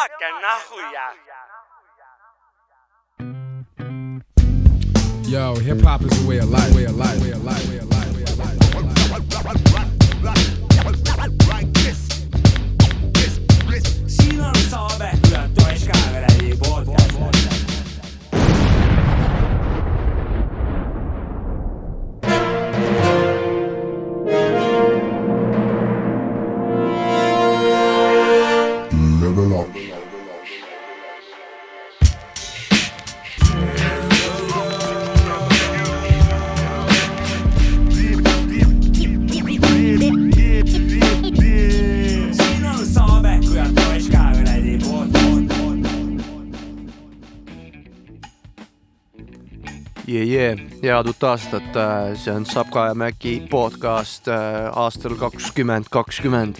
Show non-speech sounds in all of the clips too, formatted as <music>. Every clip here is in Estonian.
tõmmake nahhu ja Yo, hip hop is a way of life, way of life, way of life, way of life, way of life. siin on Saave Toiš Kaeveri podcast. Head uut aastat, see on Sapka ja Mäki podcast äh, aastal kakskümmend kakskümmend.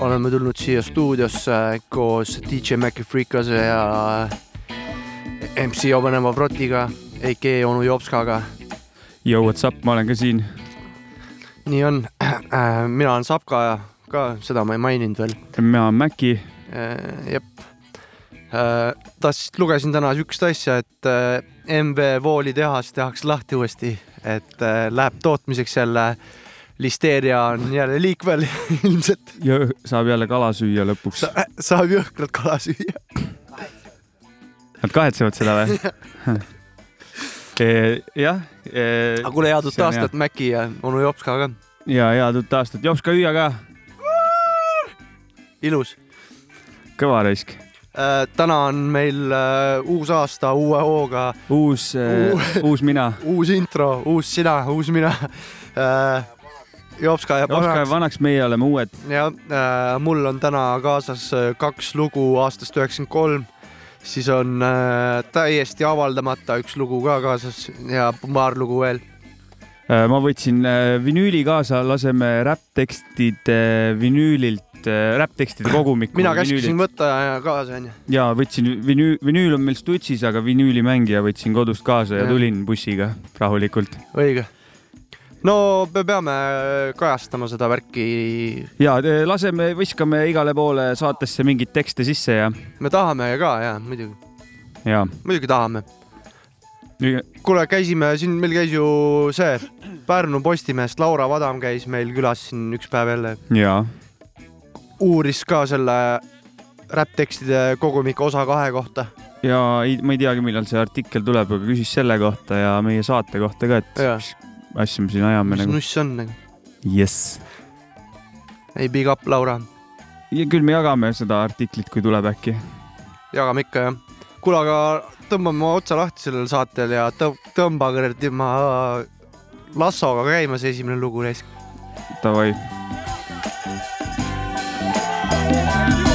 oleme tulnud siia stuudiosse koos DJ Maci Freekase ja äh, MC Obeneva Vrotiga, AK onu Jopskaga. Yo, what's up, ma olen ka siin. nii on, mina olen Sapka ja ka seda ma ei maininud veel. mina olen Mäki. jep. tahtsin, lugesin täna siukest asja, et äh, MV Vooli tehas tehakse lahti uuesti, et äh, läheb tootmiseks jälle. listeeria on jälle liikvel <laughs> ilmselt saab jälle kala süüa lõpuks Sa,. saab jõhkralt kala süüa. Nad kahetsevad seda või? <laughs> <laughs> jah. aga kuule, head uut aastat, Mäki ja onu Jopska ka, ja head uut aastat, jops ka hüüa ka, ilus. kõva raisk. Täna on meil äh, uus aasta uue hooga, uus Uu-, uus mina. <laughs> uus intro, uus sina, uus mina. Jopska ja jops ka Panaks vanaks, meie oleme uued. ja äh, mul on täna kaasas äh, kaks lugu aastast üheksakümmend kolm, siis on äh, täiesti avaldamata üks lugu ka kaasas ja paar lugu veel. Äh, ma võtsin äh, vinüüli kaasa, laseme räpptekstide vinüülilt, räpptekstide kogumikku. mina käskisin võtta kaasa onju. ja võtsin vinüül, vinüül on meil stutsis, aga vinüülimängija võtsin kodust kaasa ja Jah. tulin bussiga rahulikult. õige. no me peame kajastama seda värki. ja laseme, viskame igale poole saatesse mingeid tekste sisse ja, me tahame ka ja muidugi, ja. muidugi tahame. kuule, käisime siin, meil käis ju see Pärnu Postimehest Laura Vadam käis meil külas siin üks päev jälle, ja uuris ka selle räpptekstide kogumiku osa kahe kohta. ja ei, ma ei teagi, millal see artikkel tuleb, aga küsis selle kohta ja meie saate kohta ka, et Jaa. mis asja me siin ajame mis nagu. nuss on nagu? jess. ei, big up, Laura. ja küll me jagame seda artiklit, kui tuleb äkki. jagame ikka jah. kuule, aga tõmbame otsa lahti sellel saatel ja tõ- tõmbage tema lassoga käima see esimene lugu raisk. Davai. The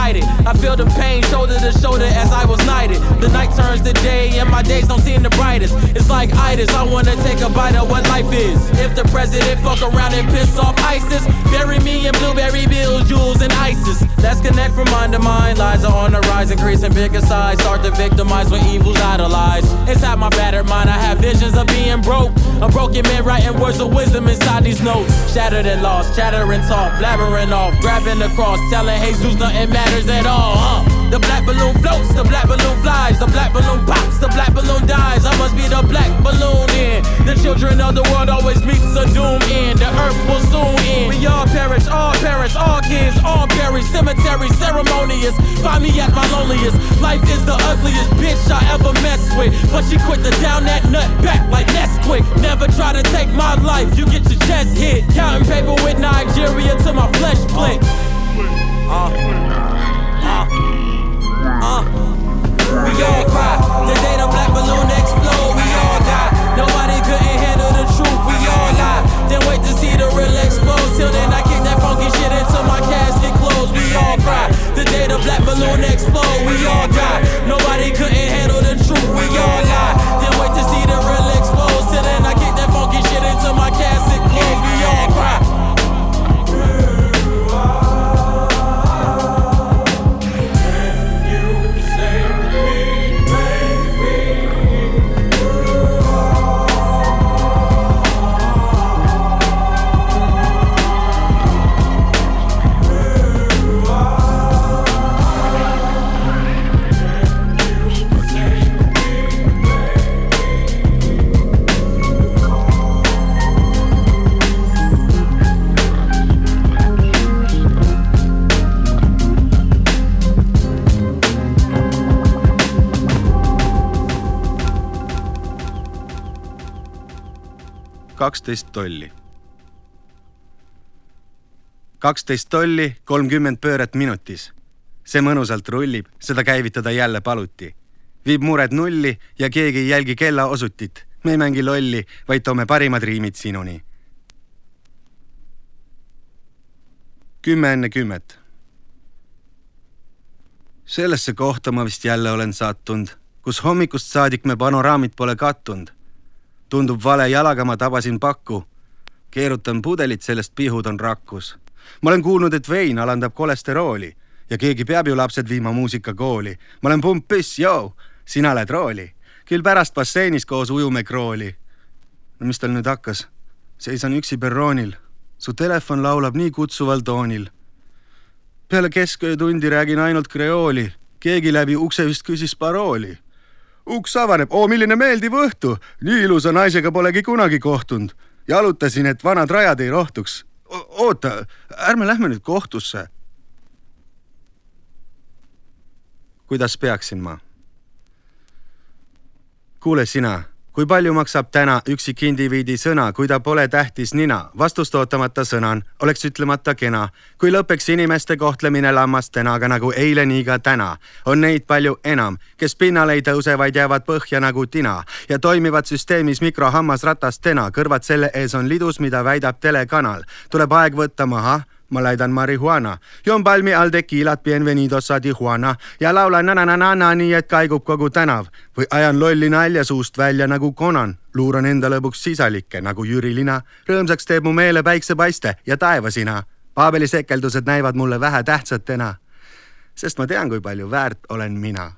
ignited. I feel the pain shoulder to shoulder as I was knighted. The night turns to day and my days don't seem the brightest. It's like itis, I wanna take a bite of what life is. If the president fuck around and piss off ISIS, bury me in blueberry bills, jewels, and ISIS. Let's connect from mind to mind. Lies are on the rise, increasing bigger size. Start to victimize when evil's idolized. Inside my battered mind, I have visions of being broke. A broken man writing words of wisdom inside these notes. Shattered and lost, chattering talk, blabbering off, grabbing the cross, telling Jesus nothing matters at all. Huh? The black balloon floats, the black balloon flies, the black balloon pops, the black balloon dies. I must be the black balloon in. The children of the world always meets a doom end. The earth will soon end. We all perish, all perish, all kids, all buried. Cemetery, ceremony holiest. Find me at my loneliest. Life is the ugliest bitch I ever messed with. But she quick to down that nut back like Nesquik. Never try to take my life, you get your chest hit. Counting paper with Nigeria till my flesh split. We all cry. The black balloon explode, we all die. Nobody couldn't handle the truth, we all lie. Then wait to see the real explode. Till then, I kick that funky shit until my closed. We all cry. The black balloon explode, we all die. Nobody couldn't handle the truth, we all lie. Then wait to see the real explode. Till then, I kick that funky shit until my casket closed. We all cry. Kaksteist tolli. kaksteist tolli, kolmkümmend pööret minutis. see mõnusalt rullib, seda käivitada jälle paluti. viib mured nulli ja keegi ei jälgi kella osutit. me ei mängi lolli, vaid toome parimad riimid sinuni. kümme enne kümmet. sellesse kohta ma vist jälle olen sattunud, kus hommikust saadik me panoraamid pole kattunud tundub vale jalaga, ma tabasin pakku. keerutan pudelit, sellest pihud on rakkus. ma olen kuulnud, et vein alandab kolesterooli ja keegi peab ju lapsed viima muusikakooli. ma olen pump püss, joo, sina oled rooli. küll pärast basseinis koos ujume krooli. no mis tal nüüd hakkas? seisan üksi perroonil. su telefon laulab nii kutsuval toonil. peale kesköötundi räägin ainult kreooli. keegi läbi ukse vist küsis parooli uks avaneb, oo milline meeldiv õhtu, nii ilusa naisega polegi kunagi kohtunud. jalutasin, et vanad rajad ei rohtuks. oota, ärme lähme nüüd kohtusse. kuidas peaksin ma? kuule sina, kui palju maksab täna üksik indiviidi sõna, kui ta pole tähtis nina? vastust ootamata sõnan, oleks ütlemata kena. kui lõpeks inimeste kohtlemine lammastena, aga nagu eile, nii ka täna, on neid palju enam, kes pinnale ei tõuse, vaid jäävad põhja nagu tina ja toimivad süsteemis mikrohammasratastena, kõrvad selle ees on lidus, mida väidab telekanal. tuleb aeg võtta maha ma läidan marihuana, joon palmi all tekiilat Bienvenidos a Tijuana ja laulan na-na-na-na nii, et kaigub kogu tänav või ajan lolli nalja suust välja nagu Conan, luuran enda lõbuks sisalikke nagu Jüri Lina. rõõmsaks teeb mu meele päiksepaiste ja taevasina. Paabeli sekeldused näivad mulle vähetähtsatena, sest ma tean, kui palju väärt olen mina.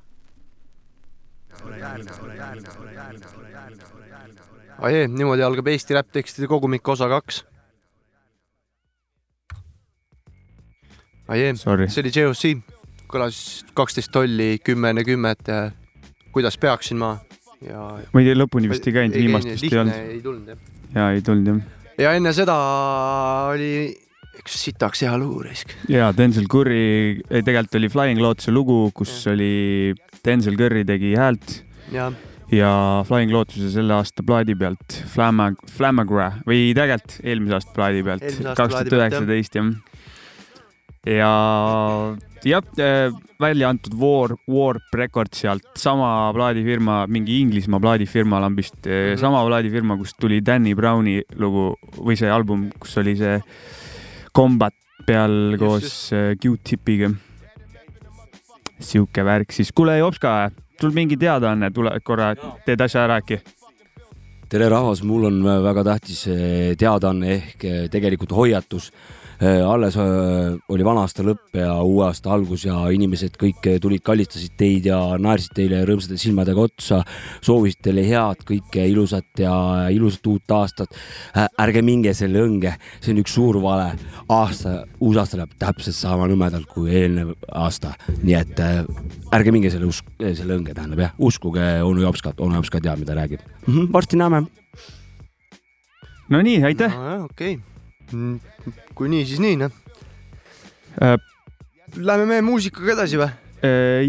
niimoodi algab Eesti räpptekstide kogumik osa kaks. Ajee, Sorry. see oli JOC, kõlas kaksteist tolli, kümme enne kümmet. kuidas peaksin ma ja. ma ei tea, lõpuni vist ei käinud, viimast vist ei olnud. ei tulnud jah. ja ei tulnud jah. ja enne seda oli üks sitaks hea lugu raisk. ja Denzel Curry, tegelikult oli Flying Lotus'e lugu, kus oli Denzel Curry tegi häält ja ja Flying Lotus'e selle aasta plaadi pealt Flamma, Flammagra või tegelikult eelmise aasta plaadi pealt, kaks tuhat üheksateist jah. ja jah, välja antud War, Warp Records sealt, sama plaadifirma, mingi Inglismaa plaadifirma lambist mm. -hmm. sama plaadifirma, kust tuli Danny Browni lugu või see album, kus oli see Combat peal koos äh, Q-tipiga. sihuke värk siis, kuule Jopska, sul mingi teadaanne, tule korra, teed asja ära äkki. tere rahvas, mul on väga tähtis eh, teadaanne ehk eh, tegelikult hoiatus. Alles eh, oli vana aasta lõpp ja uue aasta algus ja inimesed kõik eh, tulid, kallistasid teid ja naersid teile rõõmsate silmadega otsa, soovisid teile head, kõike ilusat ja ilusat uut aastat. ärge minge selle õnge, see on üks suur vale. aasta, uus aasta läheb täpselt sama nõmedalt kui eelnev aasta, nii et ärge minge selle usk, selle õnge tähendab jah, uskuge onu Jopskat, onu Jops ka teab, mida räägib mm. -hmm, varsti näeme. no nii, aitäh. nojah, okei okay.. Kui nii, siis nii noh. Lähme meie muusikaga edasi või?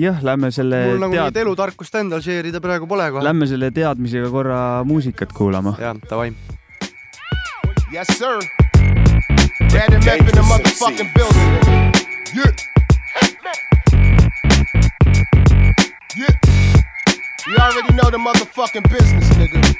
jah, lähme selle mul nagu tead-, elutarkust endal share ida praegu pole kohe. lähme selle teadmisega korra muusikat kuulama. jah, davai. Yes, sir. And meth in the motherfucking building. Yeah. Yeah. You already know the motherfucking business, nigga.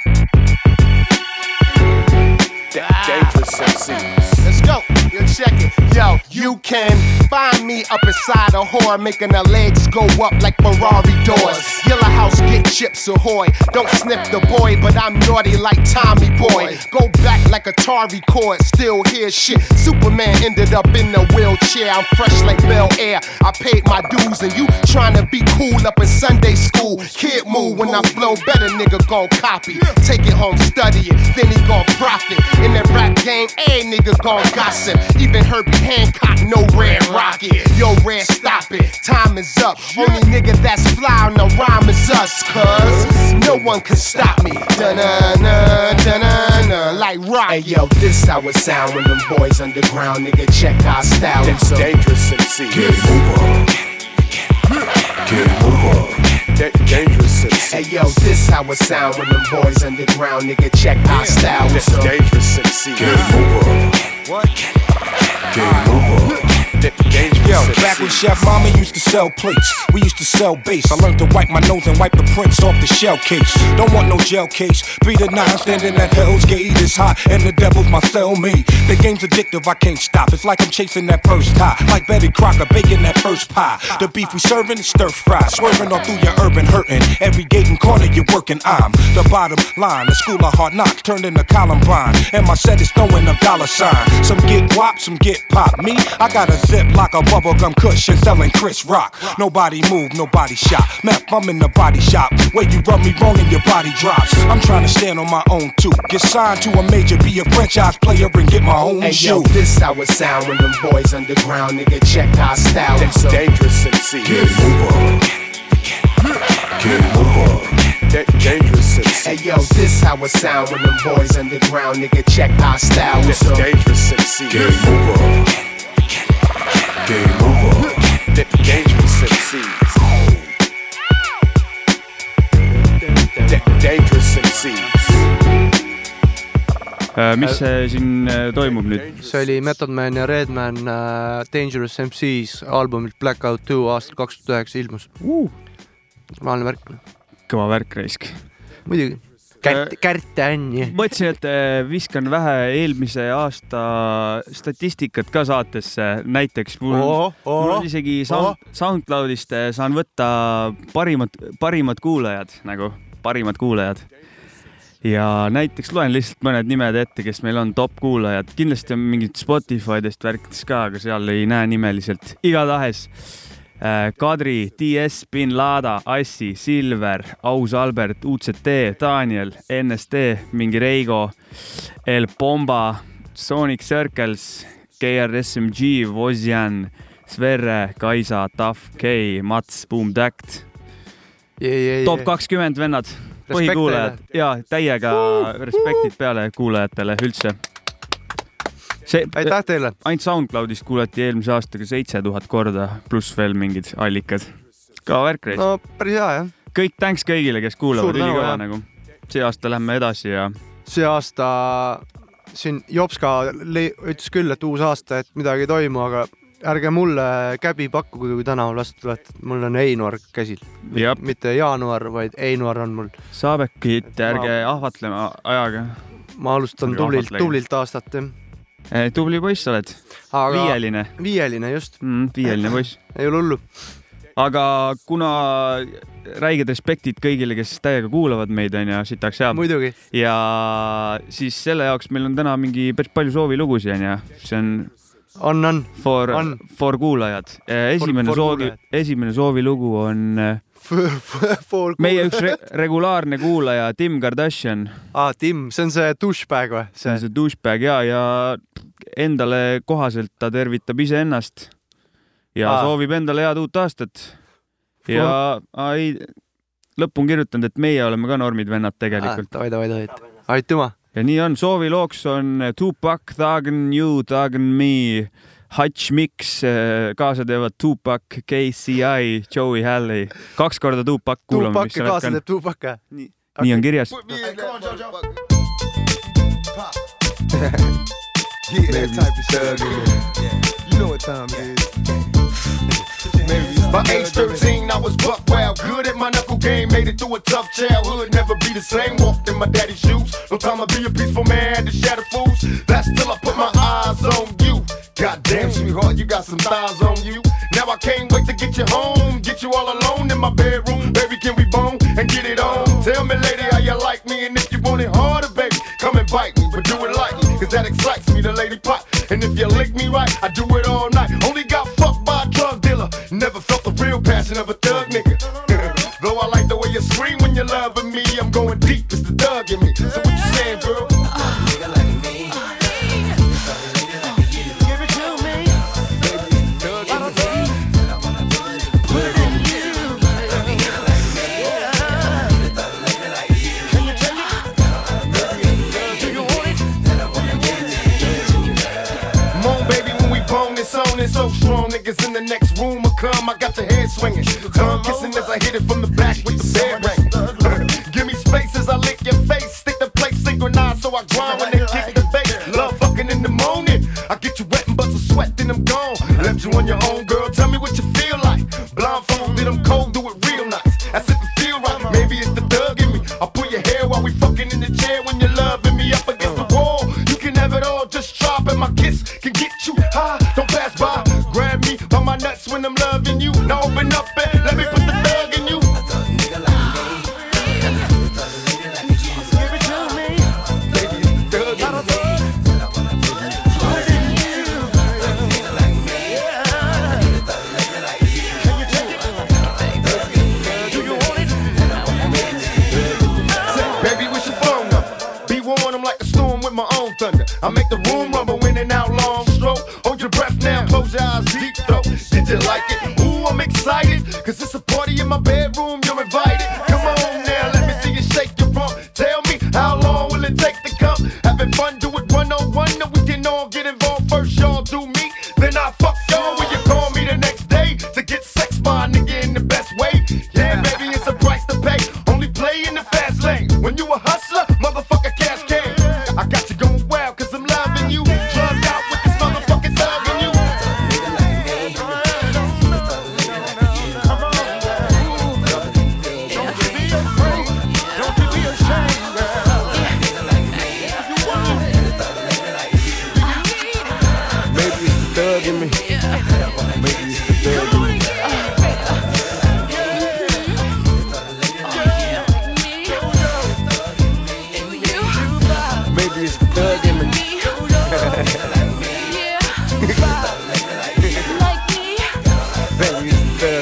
Dangerous ah. MCs. Let's go. Yo, check it. Yo, you can find me up inside a whore, making her legs go up like Ferrari doors. Yellow house, get chips ahoy. Don't sniff the boy, but I'm naughty like Tommy Boy. Go back like a Atari cord, still hear shit. Superman ended up in a wheelchair. I'm fresh like Bel Air. I paid my dues, and you trying to be cool up in Sunday school. Kid move when I blow better, nigga gon' copy. Take it home, study it, then he gon' profit. In that rap game, a nigga gon' gossip. Even Herbie Hancock, no red rocket. Yo, red, stop it. Time is up. Only nigga that's fly on the rhyme is us, cuz no one can stop me. Dun-dun-dun, dun-dun-dun, like rock. Hey, yo, this how it sound when them boys underground, nigga, check our style. That's dangerous MCs. Game over. Game over. Da- dangerous. Hey, yo, this how it sound when them boys underground, nigga, check our style. That's So, dangerous MCs. Game over. What? Game over. Da- dangerous Yo, back when Chef Mama used to sell plates, we used to sell bass. I learned to wipe my nose and wipe the prints off the shell case. Don't want no gel case. Three to nine standing at Hell's Gate is hot, and the devil's my cellmate. The game's addictive, I can't stop. It's like I'm chasing that first tie, like Betty Crocker baking that first pie. The beef we serving is stir fry, swerving all through your urban hurting. Every gate and corner you're working, I'm the bottom line. The school of hard knocks turned into Columbine, and my set is throwing a dollar sign. Some get wop, some get pop. Me, I got a zip like a bubblegum cushion selling Chris Rock. Nobody move, nobody shop. Meth, I'm in the body shop. Where you rub me wrong and your body drops. I'm trying to stand on my own too. Get signed to a major, be a franchise player and get my own Hey, shoe. yo, this how it sound when them boys underground, nigga, check our style. That's dangerous MCs. Game over. Game over. Da- dangerous Hey, MCs. yo, this how it sound when them boys underground, nigga, check our style. That's So, dangerous MCs. Game over. Game over. Da- dangerous MCs. Da- dangerous MCs. Äh, mis see siin äh, toimub nüüd? see oli Method Man ja Redman äh, Dangerous MCs albumilt Blackout two aastal kaks tuhat üheksa ilmus uh.. normaalne värk, kõva värk raisk. muidugi. Kärt, Kärt ja Anni. mõtlesin, et äh, viskan vähe eelmise aasta statistikat ka saatesse, näiteks mul Oo, oo, mul on isegi sound, SoundCloudist äh, saan võtta parimad, parimad kuulajad nagu, parimad kuulajad. ja näiteks loen lihtsalt mõned nimed ette, kes meil on top kuulajad, kindlasti on mingid Spotifydest värkides ka, aga seal ei näe nimeliselt, igatahes äh, Kadri, DS, Bin Lada, Assi, Silver, Aus Albert, UCT, Daniel, NSD, mingi Reigo, El Pomba, Sonic Circles, KRSMG, Vosjan, Sverre, Kaisa, Tough K, Mats, Boom Tact, top kakskümmend vennad, põhikuulajad. Ja täiega respektid peale kuulajatele üldse. see, aitäh teile. ainult SoundCloudist kuulati eelmise aastaga seitse tuhat korda, pluss veel mingid allikad. kõva värk reis no.. päris hea jah. kõik thanks kõigile, kes kuulavad, ülikõva nagu. see aasta lähme edasi ja see aasta siin Jopska le- ütles küll, et uus aasta, et midagi ei toimu, aga ärge mulle käbi pakkuge, kui tänaval vastu tulete, mul on Einar käsil. Mitte jaanuar, vaid Einar on mul. Saabekit ärge ahvatlema ajaga. ma alustan Ärge tublilt, tublilt aastat jah. Tubli poiss oled, aga viieline viieline just, mm,, viieline poiss. ei ole hullu. aga kuna räiged respektid kõigile, kes täiega kuulavad meid, onju, sitaks muidugi, ja siis selle jaoks meil on täna mingi päris palju soovilugusid onju, see on on, on. for for kuulajad. esimene for soovi kuulajad., esimene soovilugu on äh, <laughs> meie üks re regulaarne kuulaja Tim Kardashian, aa, Tim, see on see douchebag või? see on see douchebag ja, ja endale kohaselt ta tervitab iseennast ja Aa. Soovib endale head uut aastat. ja aa, ei, lõppu on kirjutanud, et meie oleme ka normid vennad tegelikult. davai, davai, davai. aitüma. ja nii on, soovilooks on Tupac, Thug and You, Thug and Me, Hutch Mix, kaasa teevad Tupac, KCI, Joey Halley, kaks korda Tupac kuulame, Tupac kaasa teeb. Tupac. nii. nii on kirjas. <laughs> Yeah, that type of shit. You know what time it is. By age 13, I was buck wild, good at my knuckle game, made it through a tough childhood, never be the same. Walked in my daddy's shoes, no time to be a peaceful man, to shatter fools. That's till I put my eyes on you. Goddamn, sweetheart, you got some thighs on you. Now I can't wait to get you home, get you all alone in my bedroom. Baby, can we bone and get it on? Tell me, lady, how you like me, and if you want it harder, baby, come and bite me, but do it lightly, cause that excites me, the lady pot. And if you lick me right, I do it all night. Only got fucked by drug dealer, never felt the real passion of a thug nigga. <laughs> Though I like the way you scream when you're loving me, I'm going deep, it's the thug in me. So what you saying, girl? Bone this on, it's so strong. Niggas in the next room will come. I got your head swinging. Tongue kissing as I hit it from the back with the bed ring. <laughs> Give me space as I lick your face. Stick the plate synchronized so I grind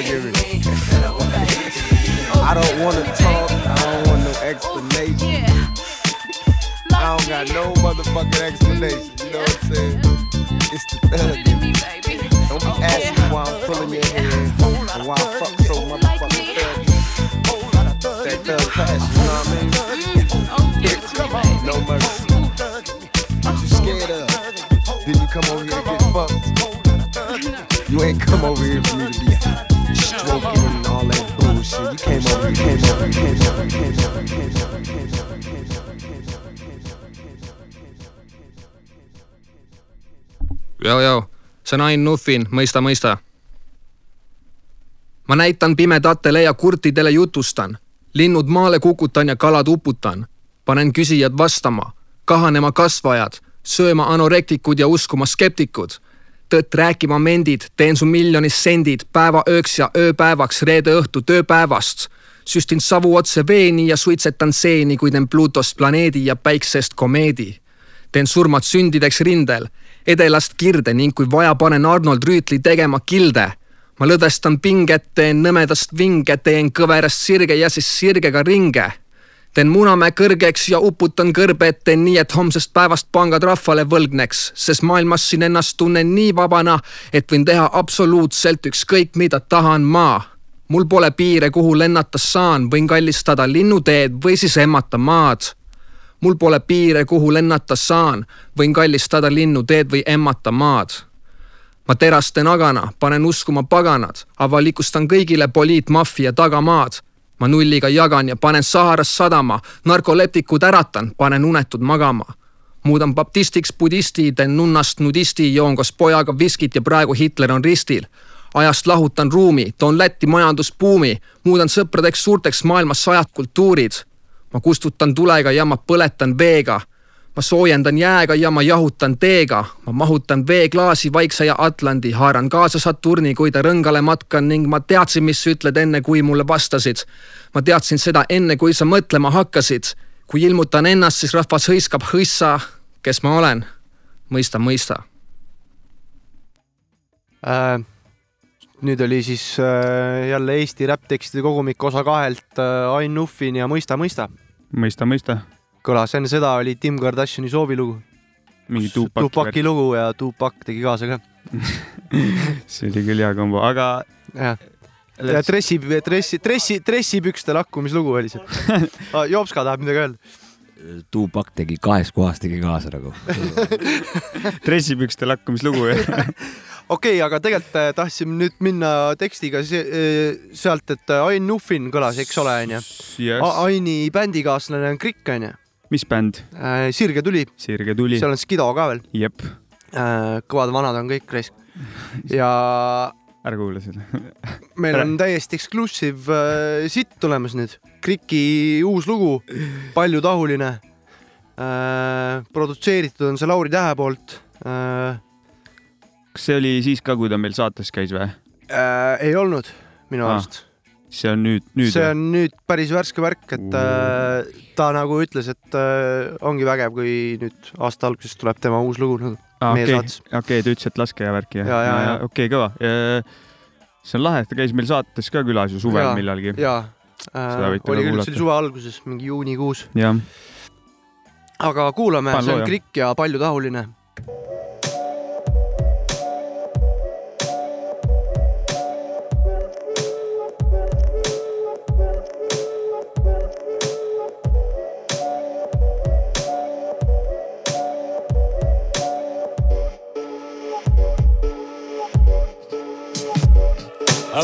it's the thug. I don't wanna talk. I don't want no explanation. I don't got no motherfucking explanation. You know what I'm saying? It's the thug. Don't be asking why I'm pulling your hair and why I fuck so motherfucking thug. That thug passion, you know what I mean? Mm, no mercy. What you scared of? Then you come over here to get fucked. You ain't come over here for me to be stroking and all that bullshit. You came over here, came over here, came over here, came over here, came over here, came over here, came over here, came over here, came over here. Joo-joo, see on Ain Nuffin, mõista, mõista. ma näitan pimedatele ja kurtidele jutustan, linnud maale kukutan ja kalad uputan. panen küsijad vastama, kahanema kasvajad, sööma anorektikud ja uskuma skeptikud. Tõtt rääkima mendid, teen su miljonist sendid päeva ööks ja ööpäevaks reede õhtu tööpäevast. süstin savu otse veeni ja suitsetan seeni, kui teen Pluutost planeedi ja päiksest komeedi teen surmad sündideks rindel, edelast kirde ning kui vaja, panen Arnold Rüütli tegema kilde. ma lõdvestan pinget, teen nõmedast vinge, teen kõverast sirge ja siis sirgega ringe. Teen Munamäe kõrgeks ja uputan kõrbed, teen nii, et homsest päevast pangad rahvale võlgneks, sest maailmas siin ennast tunnen nii vabana, et võin teha absoluutselt ükskõik, mida tahan ma mul pole piire, kuhu lennata saan, võin kallistada linnuteed või siis emmata maad mul pole piire, kuhu lennata saan, võin kallistada linnuteed või emmata maad. ma terastan agana, panen uskuma paganad, avalikustan kõigile poliitmaffia tagamaad. Ma nulliga jagan ja panen Saharas sadama, narkoleptikud äratan, panen unetud magama. muudan baptistiks budisti, teen nunnast nudisti, joon koos pojaga viskit ja praegu Hitler on ristil ajast lahutan ruumi, toon Lätti majandusbuumi, muudan sõpradeks suurteks maailmas sajad kultuurid. ma kustutan tulega ja ma põletan veega. Ma soojendan jääga ja ma jahutan teega. ma mahutan veeklaasi Vaikse ja Atlandi, haaran kaasa Saturni, kui ta rõngale matkan ning ma teadsin, mis sa ütled enne, kui mulle vastasid. ma teadsin seda enne, kui sa mõtlema hakkasid. kui ilmutan ennast, siis rahvas hõiskab hõissa. kes ma olen? mõista, mõista äh, nüüd oli siis äh, jälle Eesti räpptekstide kogumik osa kahelt äh, Ain Nuffin ja Mõista, mõista. mõista, mõista. Kõlas, enne seda oli Tim Kardashini soovilugu. mingi Tupac. Tupaki lugu ja Tupac tegi kaasa ka <laughs> see oli küll hea kombo, aga. jah, ja dressi, dressi, dressi, dressipükste lakkumislugu oli see <laughs> ah,. Jopska tahab midagi öelda Tupac tegi kahes kohas tegi kaasa nagu <laughs> dressipükste lakkumislugu jah okei okay,, aga tegelikult äh, tahtsime nüüd minna tekstiga se äh, sealt, et äh, Ain Nuffin kõlas, eks ole, onju. Aini bändikaaslane on Krikk, onju. Mis bänd? Sirge tuli. Sirge tuli. seal on Skido ka veel. jep. kõvad vanad on kõik raisk. <laughs> ja ära kuula seda <laughs> meil on täiesti exclusive äh, sitt tulemas nüüd. Kriki uus lugu, paljutahuline äh,. produtseeritud on see Lauri Tähe poolt äh, kas see oli siis ka, kui ta meil saates käis või äh,? ei olnud minu Ah, arust. See on nüüd, nüüd see on nüüd päris värske värk, et äh, ta nagu ütles, et äh, ongi vägev, kui nüüd aasta alguses tuleb tema uus lugu nagu ah, meie okei saates okay., okei okay,, ta ütles, et laske ja värki Ja, ja, ja. okei okay,, kõva. see on lahe, ta käis meil saates ka külas ju suvel Jaa, millalgi. jaa äh, oli küll, see oli suve alguses, mingi juunikuus. aga kuulame, see on. Krikk ja paljutahuline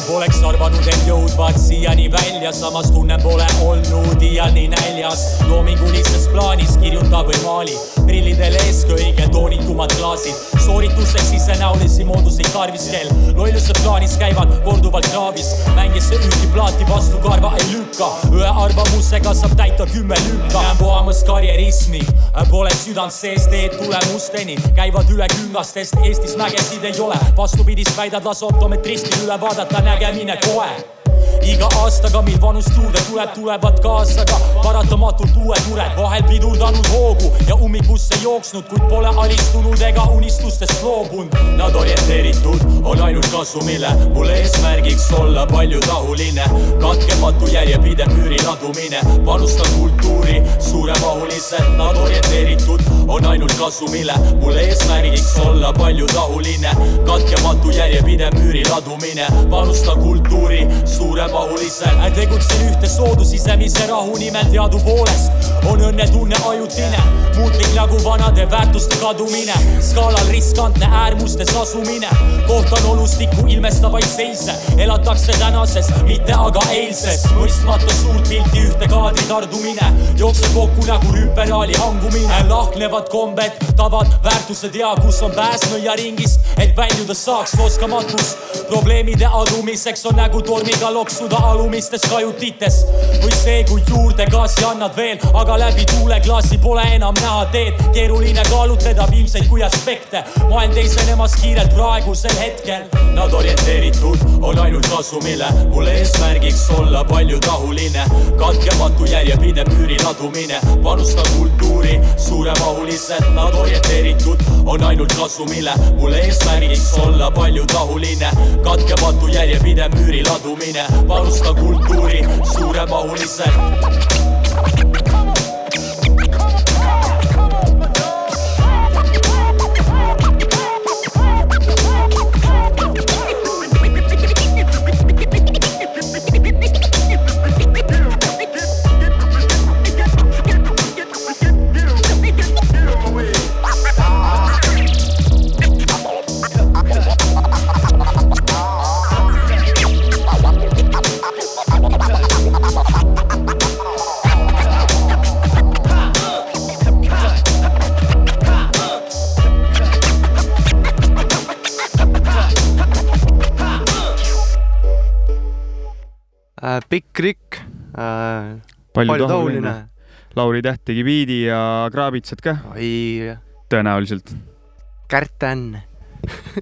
Poleks arvanud, et jõudvad siiani välja, samas tunnen pole olnud iial nii näljas. loomingulises plaanis kirjuta või maali, prillidel ees kõige toonitumad klaasid. soorituseks isenäolisi mooduseid tarvis kell, lollused plaanis käivad korduvalt kraavis. mängis ühtki plaati vastu karva ei lükka, ühe arvamusega saab täita kümme lükka. näen puhamas karjerismi, pole südant sees. Teed tulemusteni, käivad üle küngastest, Eestis mägesid ei ole, vastupidist väidad, las optometristil üle vaadata nägemine kohe iga aastaga, mil vanust juurde tuleb, tulevad kaasa ka paratamatult uued mured, vahel pidurdanud hoogu. Ja ummikusse jooksnud, kuid pole alistunud ega unistustest loobunud. Nad orienteeritud on ainult kasumile, mul eesmärgiks olla paljutahuline, katkematu järjepidev müüri ladumine, panustan kultuuri suuremahuliselt, nad orienteeritud on ainult kasumile, mul eesmärgiks olla paljutahuline, katkematu järjepidev müüri ladumine, panustan kultuuri suuremahuliselt, tegutsen ühte soodu sisemise rahu nimel teadupoolest. On õnnetunne ajutine, muutlik nagu vanade väärtuste kadumine, skaalal riskantne äärmustes asumine, kohtan olustikku ilmestavaid seise, elatakse tänases, mitte aga eilses, mõistmata suurt pilti ühte kaadri tardumine, jookseb kokku nagu rüüperaali hangumine, lahknevad kombed, tavad, väärtused ja kus on pääs nõiaringist, et väljuda saaks oskamatus, probleemide adumiseks on nägu tormiga loksuda alumistes kajutites. Või see, kui juurde gaasi annad veel, aga läbi tuuleklaasi pole enam näha teed, keeruline kaalutleda viimseid kui aspekte, maailm teisenemas kiirelt praegusel hetkel. Nad orienteeritud on ainult kasumile, mul eesmärgiks olla paljutahuline, katkematu järjepidev müüri ladumine, panustan kultuuri suuremahuliselt, nad orienteeritud on ainult kasumile, mul eesmärgiks olla paljutahuline, katkematu järjepidev müüri ladumine, panustan kultuuri suuremahuliselt. Äh,, palju. Lauri Täht tegi biidi ja kraabitsad ka tõenäoliselt. Kärten,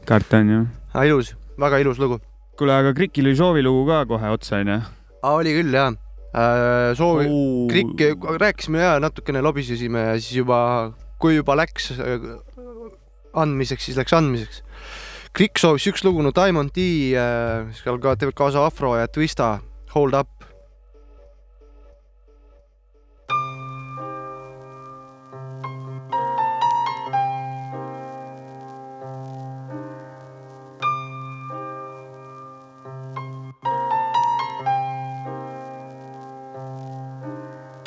kartan ju. ilus, väga ilus lugu. kuule, aga Krikil oli soovilugu ka kohe otsa onju. oli küll jaa äh,. soovi Oo., Krikk, rääkisime ja natukene lobisesime ja siis juba, kui juba läks äh, andmiseks, siis läks andmiseks. Krikk soovis üks lugu, no Diamond D äh,, seal ka teevad kaasa Afro ja Twista, Hold Up.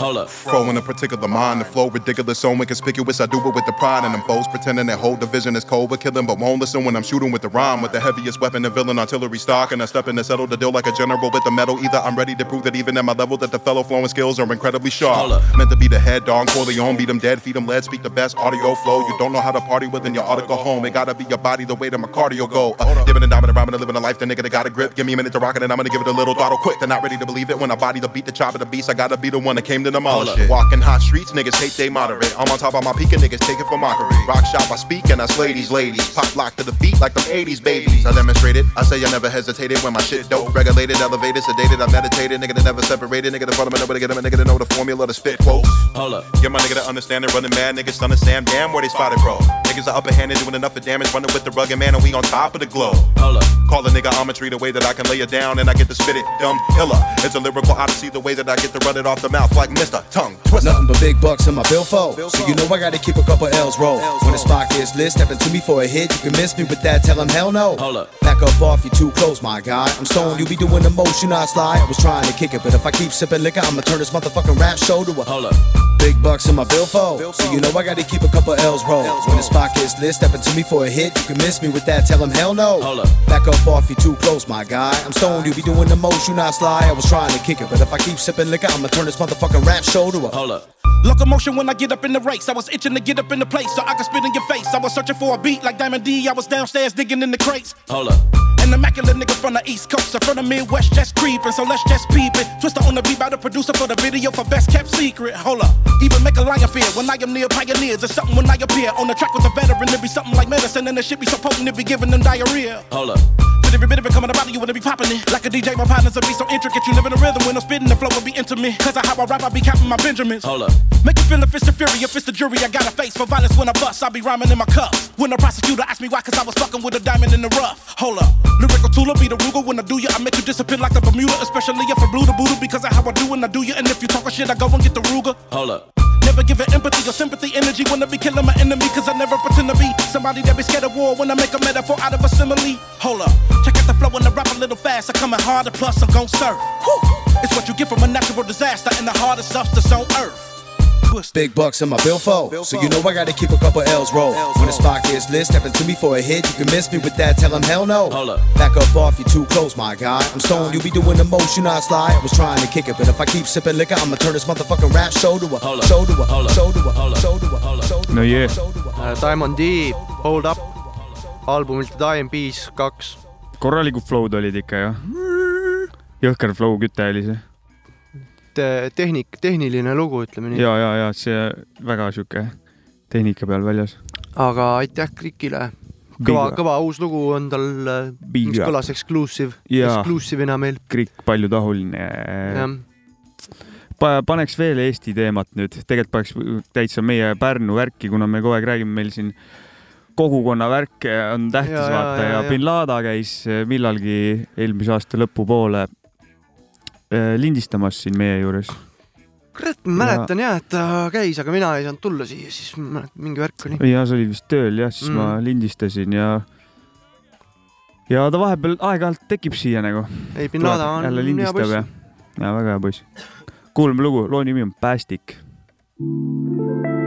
Hold up. Flow in a particular mind, the flow ridiculous, so inconspicuous. I do it with the pride and them foes pretending that whole division is cold, but killing, but won't listen when I'm shooting with the rhyme, with the heaviest weapon and villain artillery stock. And I step in to settle the deal like a general with the metal. Either I'm ready to prove that even at my level, that the fellow flowing skills are incredibly sharp. Meant to be the head dog, Corleone, beat them dead, feed them lead, speak the best audio flow. You don't know how to party within your ought to go home. It gotta be your body the way that my cardio go. Uh, Dipping and diving around and living a life, the nigga that got a grip. Give me a minute to rock it and I'm gonna give it a little throttle quick. They're not ready to believe it when I body the beat, the chop of the beast. I gotta be the one that came to Hold it. up. Walking hot streets, niggas hate they moderate. I'm on top of my peak and niggas take it for mockery. Rock shop, I speak and I slay these ladies. Pop lock to the beat like them 80s babies. I demonstrated. I say I never hesitated when my shit dope. Regulated, elevated, sedated. I meditated. Nigga that never separated. Nigga that brought him a nobody get him a nigga to know the formula to spit quotes. Hold up. Get my nigga to understand it, running mad. Niggas understand damn where they spotted, bro. Niggas are upper handed, doing enough of damage, running with the rugged man, and we on top of the globe. Hold up. Call a nigga geometry the way that I can lay it down, and I get to spit it dumb iller. It's a lyrical odyssey the way that I get to run it off the mouth like Mr. Tongue Twister. Nothing but big bucks in my billfold. So you know I gotta keep a couple L's roll. When the spot gets lit, stepping to me for a hit. You can miss me with that, tell him hell no. Hold up. Back up off, you too close, my guy. I'm stoned, you be doing the motion, I slide. I was trying to kick it, but if I keep sipping liquor, I'ma turn this motherfucking rap show to a Hold up. Big bucks in my billfold. So you know I gotta keep a couple L's roll. When the spot gets lit, stepping to me for a hit. You can miss me with that, tell him hell no. Hold up. Back up off, you too close, my guy. I'm stoned, you be doing the motion, I slide. I was trying to kick it, but if I keep sipping liquor, I'ma turn this motherfucking rap show to a Hold up. Locomotion when I get up in the race. I was itching to get up in the place so I could spit in your face. I was searching for a beat like Diamond D. I was downstairs digging in the crates. Hold up. An immaculate nigga from the East Coast, or from the Midwest, just creeping. So let's just peep it. Twister on the beat by the producer for the video for best kept secret. Hold up. Even make a lion fear when I am near pioneers. It's something when I appear on the track with a veteran. It be something like medicine, and the shit be so potent it be giving them diarrhea. Hold up. But every bit of it coming about you wanna be popping it. Like a DJ, my partners will be so intricate. You live in a rhythm when I'm spitting, the flow will be intimate. Cause of how I rap, I be counting my Benjamins. Hold up. Make you feel if it's the fury, if it's the jury, I got a face for violence when I bust. I be rhyming in my cuffs. When the prosecutor asked me why, cause I was fucking with a diamond in the rough. Hold up. Lyrical tool will be the Ruger when I do ya. I make you disappear like the Bermuda, especially if I blew the Buddha because of how I do and I do ya. And if you talking shit, I go and get the Ruger. Hold up. Never give it empathy or sympathy, energy when I be killing my enemy. Cause I never pretend to be somebody that be scared of war when I make a metaphor out of a simile. Hold up, rap a little fast. I coming harder, plus I'm gon' surf. Whew. It's what you get from a natural disaster and the hardest substance on earth. Big bucks in my billfold. So you know I gotta keep a couple L's roll. When the spot gets lit, stepping to me for a hit. You can miss me with that, tell him hell no. Hold up. Back up off, you too close, my guy. I'm stoned, you be doing the motion, I slide. I was trying to kick it, but if I keep sipping liquor, I'ma turn this motherfucking rap show to a Hold up. show to a Hold up. show to a Hold up. show to a show to a no jee, Äh, Diamond D, Hold Up, albumilt Dying Peace kaks. Korralikud flow'd olid ikka ju. jõhker flow küte oli see. tehnik, tehniline lugu, ütleme nii. ja, ja, ja see väga sihuke tehnika peal väljas. aga aitäh Krikile. kõva kõva uus lugu on tal, mis kõlas exclusive, exclusive'ina meil. Krikk paljutahuline. pa-, paneks veel Eesti teemat nüüd, tegelikult paneks täitsa meie Pärnu värki, kuna me kogu aeg räägime meil siin kogukonna värk on tähtis Ja, ja, vaata ja, ja ja. bin Laden käis millalgi eelmise aasta lõpupoole eh, lindistamas siin meie juures. kurat, ma mäletan jah, et ta käis, aga mina ei saanud tulla siia, siis mäletan, mingi värk oli. ja see oli vist tööl jah, siis mm. ma lindistasin ja ja ta vahepeal aeg-ajalt tekib siia nagu. ei, bin Laden on jälle lindistab ja, ja väga hea poiss. kuulame lugu, loo nimi on Päästik. Yeah.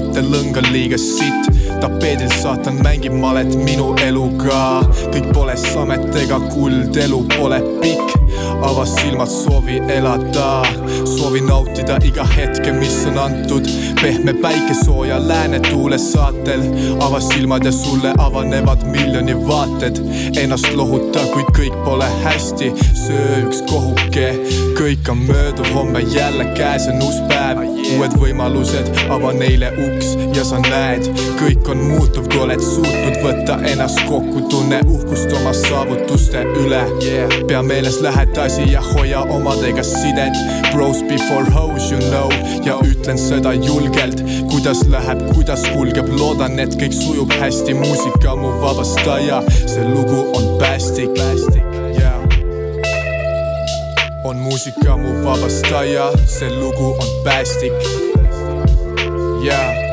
Mõttelõng on liiga sitt. Tapeedil saatan mängib malet minu eluga. Kõik pole samet ega kuld, elu pole pikk avas silmad, soovi elada, soovi nautida iga hetke, mis on antud. pehme päike sooja läänetuule saatel, ava silmad ja sulle avanevad miljoni vaated. ennast lohuta, kui kõik pole hästi, söö üks kohuke, kõik on mööduv, homme jälle käes on uus päev, uued võimalused, ava neile uks ja sa näed, kõik on muutuv, kui oled suutnud võtta ennast kokku, tunne uhkust oma saavutuste üle. Pea meeles lähedasi ja hoia omadega sidet, bros before hoes you know ja ütlen seda julgelt, kuidas läheb, kuidas kulgeb, loodan, et kõik sujub hästi, muusika mu vabastaja, see lugu on päästik, päästik, on muusika mu vabastaja, see lugu on päästik. Yeah.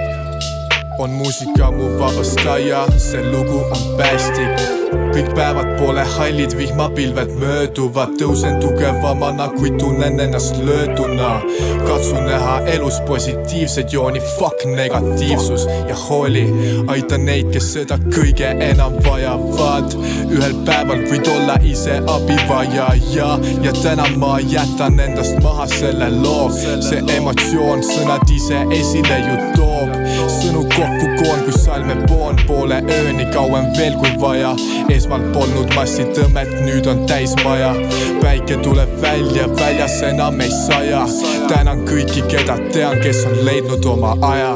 on muusika mu vabastaja, see lugu on päästik. Kõik päevad pole hallid, vihmapilved mööduvad, tõusen tugevamana, kui tunnen ennast lööduna. katsun näha elus positiivseid jooni, fuck negatiivsus ja hooli. aita neid, kes seda kõige enam vajavad. ühel päeval võid olla ise abivajaja ja täna ma jätan endast maha selle loo. see emotsioon sõnad ise esile ju toob, sõnu kokku koon kui salmepoon poole ööni kauem veel kui vaja. esmalt polnud massitõmmet, nüüd on täis maja. päike tuleb välja, väljas enam ei saja. tänan kõiki, keda tean, kes on leidnud oma aja.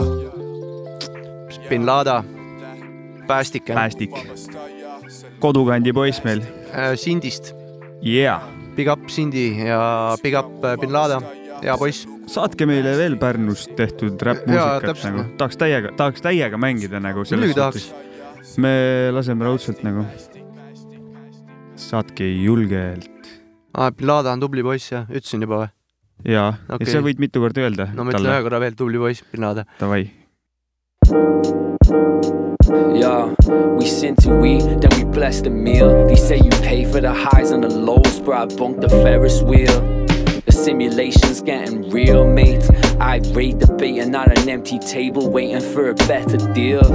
bin Lada, Päästik. Päästik. kodukandi poiss meil. Sindist. Yeah. Big up Sindi ja big up äh, bin Lada, hea poiss. Saatke meile veel Pärnust tehtud räppmuusikat nagu, tahaks täiega, tahaks täiega mängida nagu Muidugi tahaks.. me laseme raudselt nagu. saatke julgelt. aa, bin Lada on tubli poiss jah, ütlesin juba või? jaa okay., sa võid mitu korda öelda. no ma ütlen ühe korra veel, tubli poiss, bin Lada. Davai. Yeah, we sin to we, then we bless the meal. They say you pay for the highs and the lows, bro. I bunked the Ferris wheel. Simulation's getting real, mate. I rate and not an empty table waiting for a better deal.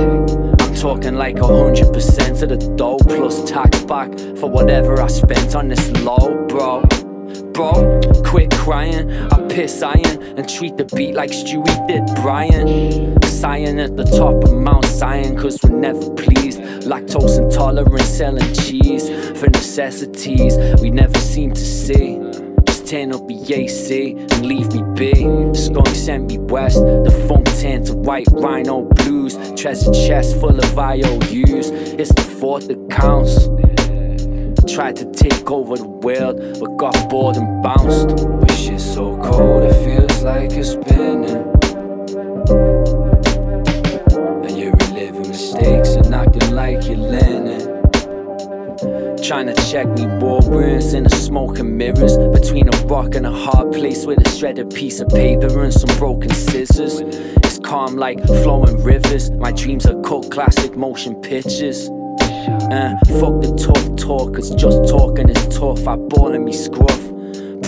I'm talking like a hundred percent of the dough plus tax back for whatever I spent on this low, bro. Bro, quit crying. I piss iron and treat the beat like Stewie did Brian. Sighing at the top of Mount Zion, cause we're never pleased. Lactose intolerant, selling cheese for necessities we never seem to see. Just turn up the AC and leave me be. Skunk sent me west, the funk turned to white rhino blues. Treasure chest full of IOUs. It's the fourth that counts. Tried to take over the world, but got bored and bounced. Wish it's so cold, it feels like it's spinning. And you're reliving mistakes and acting like you're learning. Trying to check me war wounds in the smoke and mirrors Between a rock and a hard place with a shredded piece of paper and some broken scissors It's calm like flowing rivers My dreams are cult classic motion pictures uh, fuck the tough talk, cause just talking is tough. I ball in me scruff,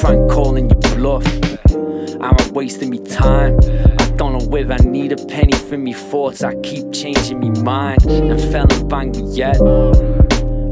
prank calling you bluff. I'm wasting me time. I don't know whether I need a penny for me thoughts. I keep changing me mind and fell and bang me yet.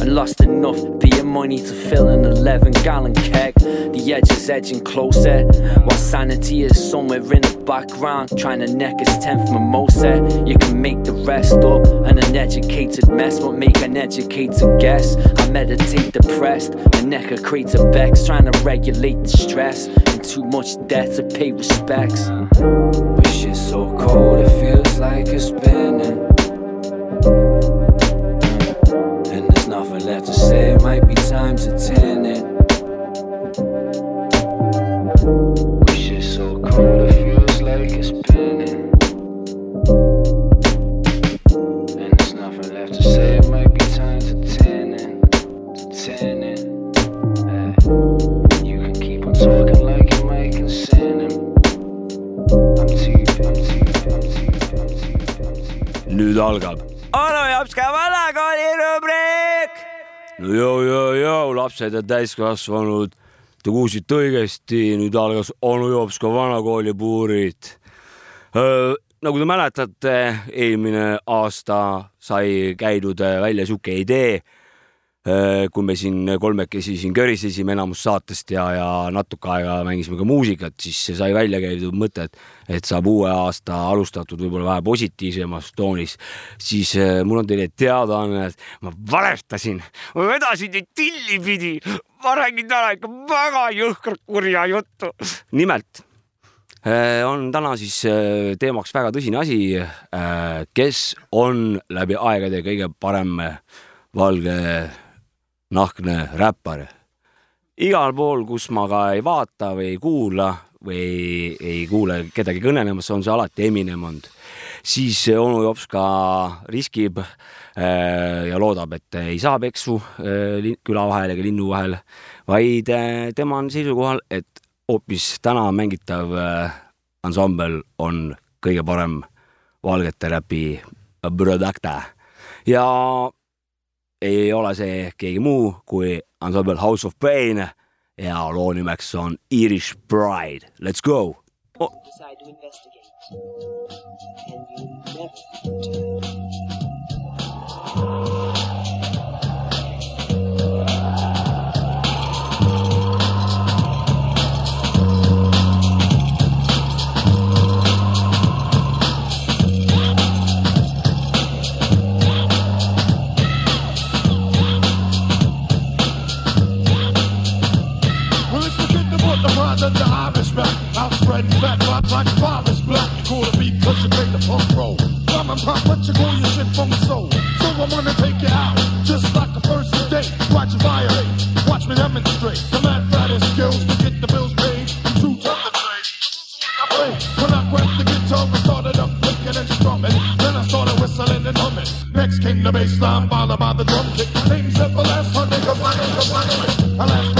I lost enough beer money to fill an 11 gallon keg. The edge is edging closer, while sanity is somewhere in the background. Trying to neck his 10th mimosa. You can make the rest up an uneducated mess, but make an educated guess. I meditate depressed, my neck a a bex. Trying to regulate the stress, and too much debt to pay respects. Wish it's so cold, it feels like it's spinning. It might be time to turn it. Wish it's so cold, it feels like it's spinning. And there's nothing left to say, it might be time to turn it. To turn it. Eh, You can keep on talking like you might concern him. I'm too, I'm too, I'm too, I'm too, I'm too. nüüd algab. onu Jopska vanakooli rubriik. no joo, joo, joo, lapsed ja täiskasvanud. Te kuulsite õigesti, nüüd algas onu Jops ka vanakooli puurid. nagu te mäletate, eelmine aasta sai käidud välja sihuke idee, kui me siin kolmekesi siin körisesime enamus saatest ja, ja natuke aega mängisime ka muusikat, siis sai välja käidud mõte, et, et saab uue aasta alustatud võib-olla vähe positiivsemas toonis. siis äh, mul on teile teadaanne, et ma valestasin, ma vedasin teid tilli pidi, ma räägin täna ikka väga jõhkrat kurja juttu. nimelt äh, on täna siis äh, teemaks väga tõsine asi, kes on läbi aegade kõige parem valge nahkne räppar. igal pool, kus ma ka ei vaata või ei kuula või ei, ei kuule kedagi kõnelemas, on see alati Eminem olnud. siis onu Jops ka riskib äh, ja loodab, et ei saa peksu äh, küla vahel ega linnu vahel, vaid äh, tema on seisukohal, et hoopis täna mängitav ansambel on kõige parem valgete räpi product ja ei ole see keegi muu kui ansambel House of Pain ja loo nimeks on Irish Bride. Let's go oh.. Black. Call it beat cause you make the punk roll. Come and pop, but you call your shit from the soul. So I wanna take you out, just like a first date. Watch you violate, watch me demonstrate. The mad fighting skills to get the bills paid. True to the trade. I play when I grabbed the guitar and started up picking and strumming. Then I started whistling and humming. Next came the bass line, followed by the drum kick. Name's everlasting, cause I ain't the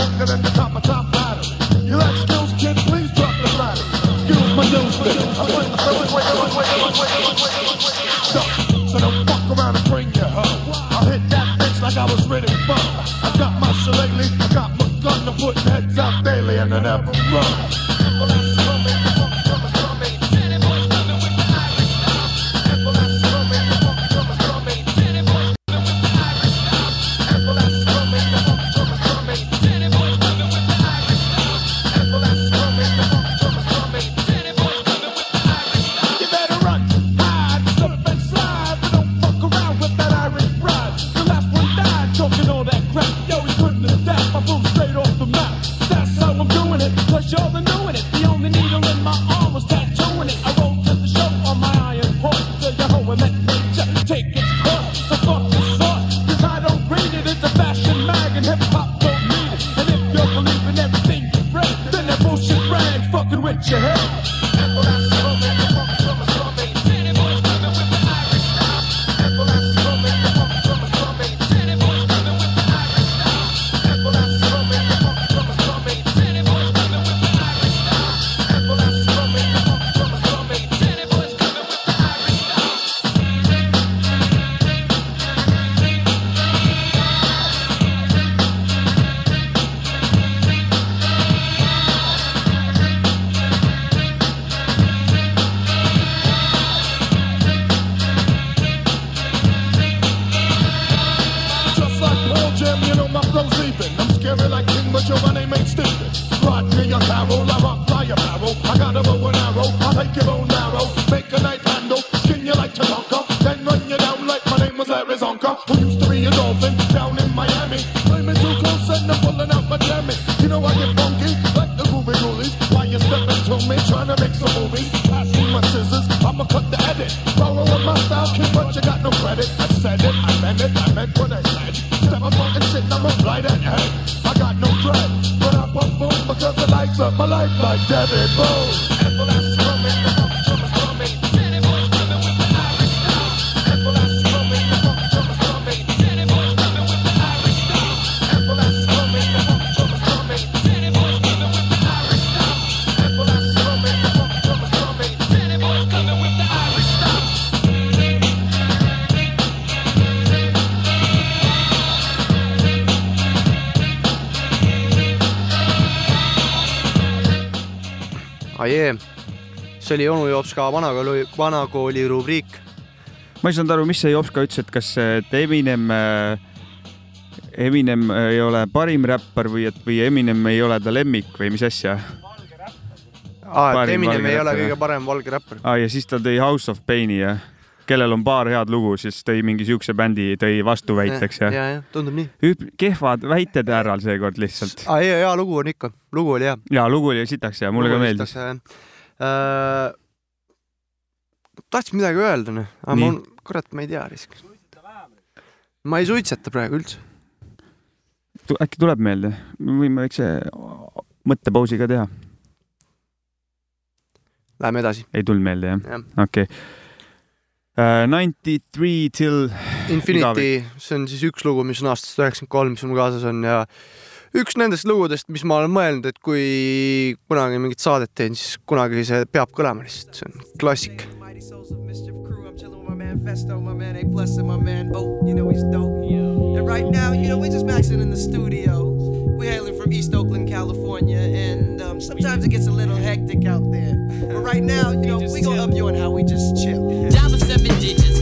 gun to put heads out daily and I never run. Oli onu Jops ka vanakooli, vanakooli rubriik. ma ei saanud aru, mis see Jops ka ütles, et kas, et Eminem, Eminem ei ole parim räppar või et, või Eminem ei ole ta lemmik või mis asja? aa, et Eminem ei ole kõige parem valge räppar. aa, ja siis ta tõi House of Paini ja kellel on paar head lugu, siis tõi mingi siukse bändi, tõi vastuväiteks ja, ja, ja tundub nii. Kehvad väited härral seekord lihtsalt. aa, hea, hea lugu on ikka, lugu oli hea. ja lugu oli sitaks ja mulle ka meeldis. äh,. tahtsin midagi öelda, noh, aga Nii. mul, kurat, ma ei tea risk. ma ei suitseta praegu üldse. äkki tuleb meelde, võime väikse mõttepausi ka teha. Läheme edasi. ei tulnud meelde jah Jah.? okei. Ninety three till. Infinity, see on siis üks lugu, mis on aastast üheksakümmend kolm, mis mul kaasas on ja üks nendest lugudest, mis ma olen mõelnud, et kui kunagi mingit saadet teen, siis kunagi see peab kõlama lihtsalt, see on klassik. Festo, my man, A plus and my man Bo, you know he's dope. And right now, you know, we're just maxing in the studio. We're hailing from East Oakland, California, and um, sometimes it gets a little hectic out there. But right now, you know, we gonna up you on how we just chill. Dial the seven digits,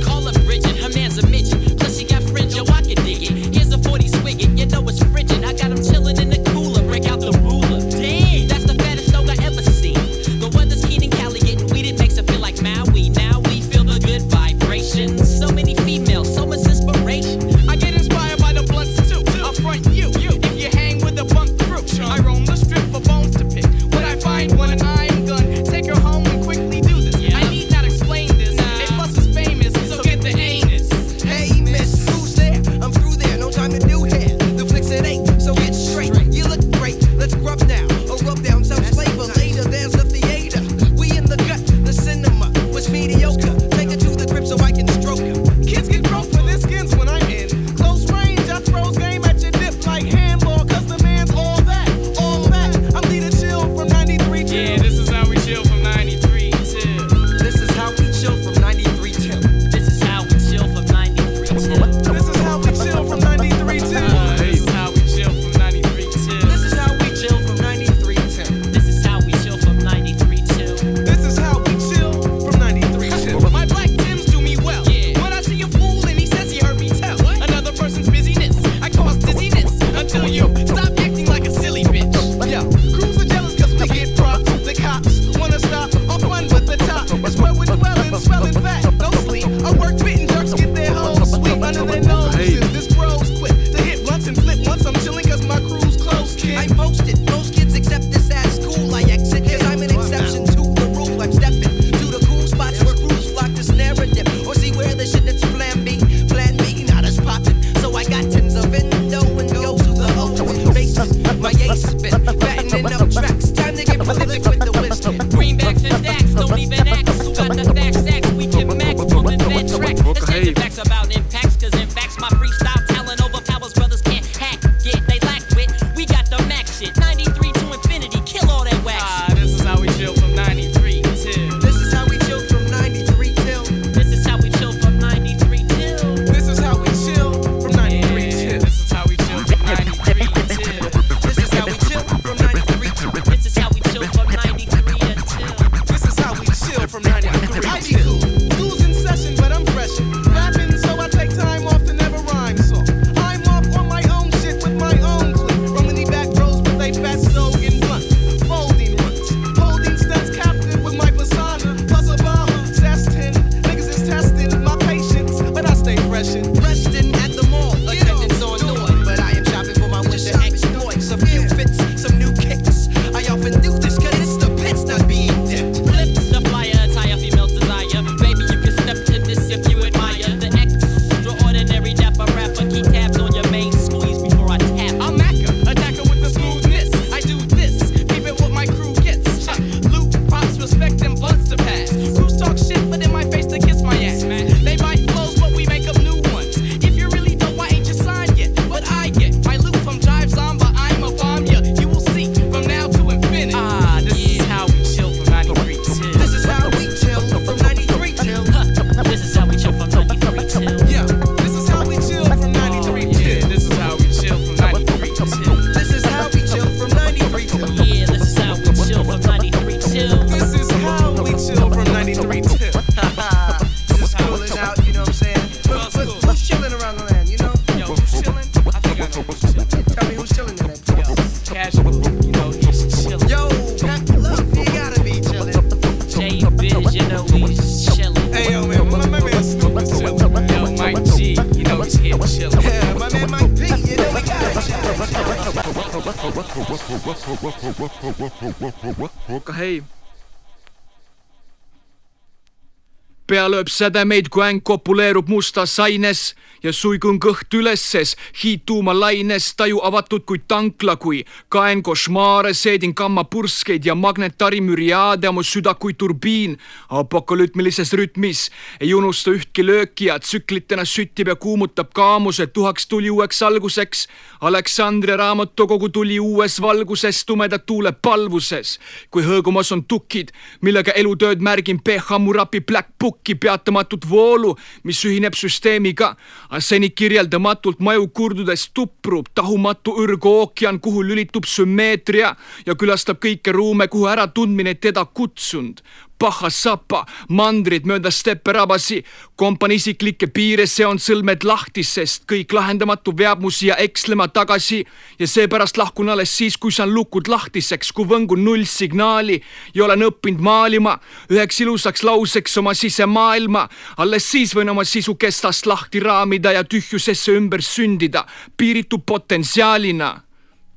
lööb sädemeid, kui äng kopuleerub mustas aines ja suigun kõht ülesses, hiidtuuma laines, taju avatud kui tankla, kui kaen košmaare, seedin kammapurskeid ja magnetari müriaade, mu süda kui turbiin apokalütmilises rütmis. ei unusta ühtki lööki ja tsüklitena süttib ja kuumutab kaamus, et tuhaks tuli uueks alguseks. Aleksandria raamatukogu tuli uues valguses, tumeda tuule palvuses, kui hõõgumas on tukid, millega elutööd märgin PH Murapi Black Booki peatamatut voolu, mis ühineb süsteemiga. seni kirjeldamatult maju kurdudes tuprub tahumatu ürgookean, kuhu lülitub sümmeetria ja külastab kõiki ruume, kuhu äratundmine teda kutsunud Pahha-Sapa, mandrid mööda steppe-rabasi, kompanii isiklikke piire seon sõlmed lahti, sest kõik lahendamatu veab mu siia ekslema tagasi ja seepärast lahkun alles siis, kui saan lukud lahtiseks, kui võngun nullsignaali ja olen õppinud maalima üheks ilusaks lauseks oma sisemaailma. alles siis võin oma sisu kestast lahti raamida ja tühjusesse ümber sündida piiritu potentsiaalina.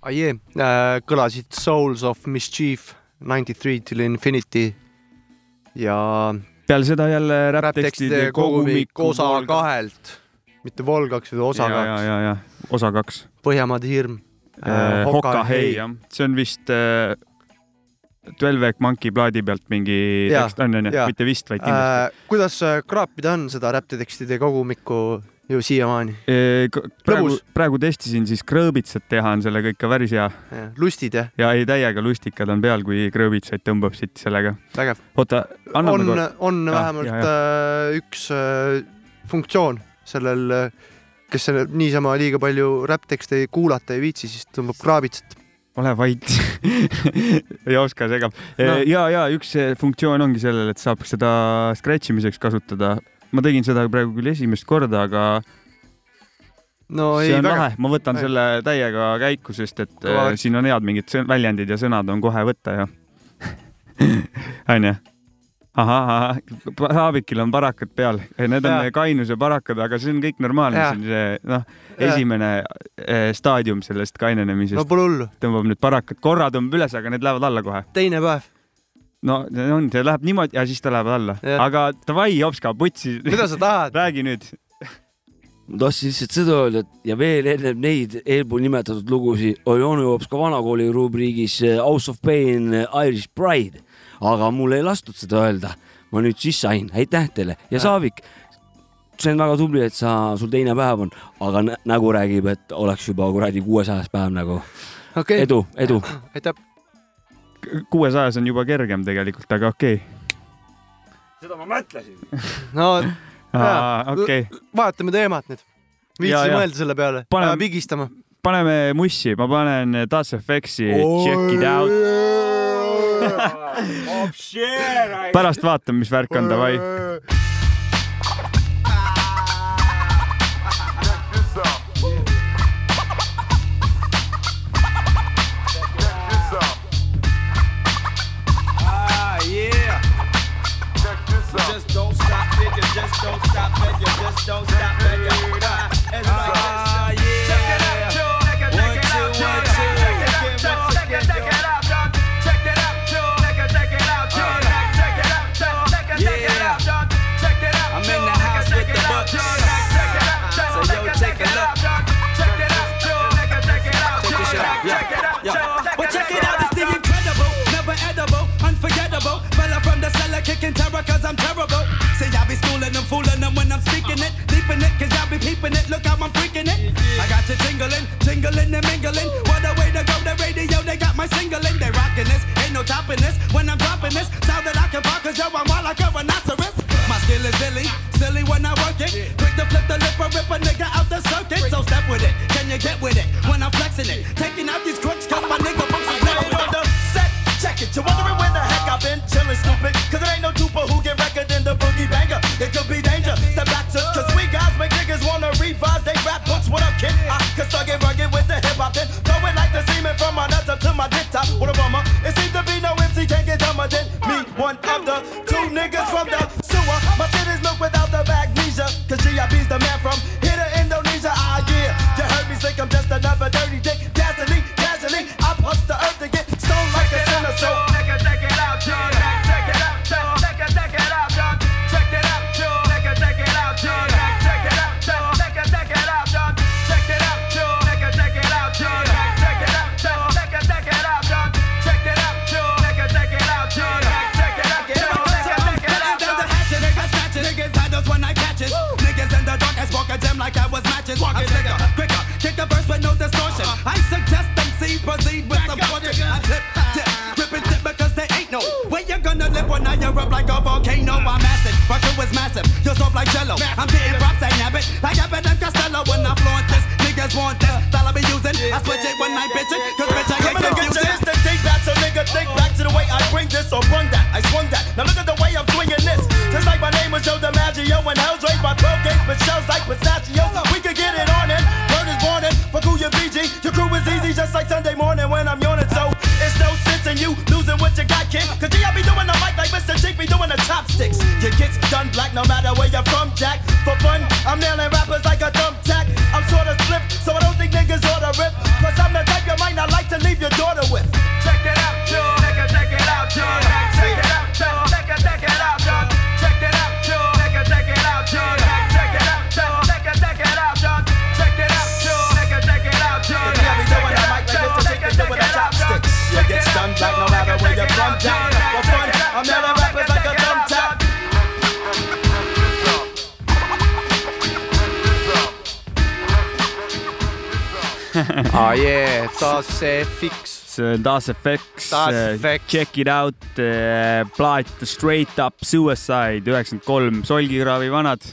Aie äh,, kõlasid Souls of Mischief, Ninety Three till Infinity ja peale seda jälle räpptekstide kogumik osa Volga. kahelt, mitte Volgaks, vaid osa ja, ja, kaks. ja, ja osa kaks. Põhjamaade hirm. Hoka Hei, jah, see on vist äh, Twelve Egg Monkey plaadi pealt mingi Jaa, tekst on, onju, mitte vist, vaid kindlasti. äh,. kuidas äh, kraapida on seda räppitekstide kogumikku ju siiamaani? praegu praegu testisin siis krõõbitsat teha, on sellega ikka päris hea. lustid jah? ja ei, täiega lustikad on peal, kui krõõbitsaid tõmbab siit sellega. vägev. oota, anname on korra., on Jah, vähemalt jah, äh, üks äh, funktsioon sellel, kes selle niisama liiga palju räpptekste ei kuulata ei viitsi, siis tõmbab kraabitsat. ole vait <laughs> ei oska segab No. ja, ja üks eh, funktsioon ongi sellel, et saab seda scratch imiseks kasutada. Ma tegin seda praegu küll esimest korda, aga no see ei on väga lahe, ma võtan Ei. selle täiega käiku, sest et Kõva. äh, siin on head mingid väljendid ja sõnad on kohe võtta ja <laughs> onju. ahah, Saabikil on barakad peal, need on Jaa. kainuse barakad, aga see on kõik normaalne, see on see noh, esimene eh, staadium sellest kainenemisest. no tõmbab nüüd barakad, korra tõmbab üles, aga need lähevad alla kohe. teine päev. No see on, see läheb niimoodi ja siis ta läheb alla, aga davai, Jopska, putsi. mida sa tahad? räägi nüüd. ma tahtsin lihtsalt seda öelda, et ja veel ennem neid eelpool nimetatud lugusid oli onu Jops ka vanakooli rubriigis eh, House of Pain eh, Irish Pride, aga mul ei lastud seda öelda. ma nüüd siis sain, aitäh teile ja Saavik, see on väga tubli, et sa, sul teine päev on, aga nä- nägu räägib, et oleks juba kuradi kuuesajas päev nagu. okei, edu, edu. aitäh. Kuuesajas on juba kergem tegelikult, aga okei seda ma mõtlesin. no <laughs> okay.. okei, vahetame teemat nüüd. Viitsi mõelda selle peale, Paneme- peame pigistama. paneme mussi, ma panen Das FX-i Check it out. pärast vaatame, mis värk on, davai. Don't stop, it, you just don't stop, it, you ah, It's like this, yeah. Check it out, Joe. One, two, one, two. Check it out. Check it out. Check it out. Check it, check it out. Check it out. Check it, check it out. Check it out, I'm Joe. in the house Check with it the out. Check it out, Joe. So, yo, take a look. Check it out. Check it, check it out, Check Joe. this shit out, yeah. Check it out, Yeah. Joe. Well, check it out, it's the incredible, never edible, unforgettable. Fella from the cellar kicking terror cause I'm terrible. I'm speaking it, deeping it cause I be peeping it, look how I'm freaking it. I got you tingling, tingling and mingling. What a way to go, the radio, they got my singling. They rocking this, ain't no topping this. When I'm dropping this, sound that I can bark cause yo, I'm wild like a rhinoceros. My skill is silly, silly when I work it. Quick to flip the lip or rip a nigga out the circuit. So step with it, can you get with it? When I'm flexing it, taking out these crooks cause my One of the two niggas Das Das FX., Check it out, plaat Straight Up Suicide üheksakümmend kolm, Solgikraavi vanad.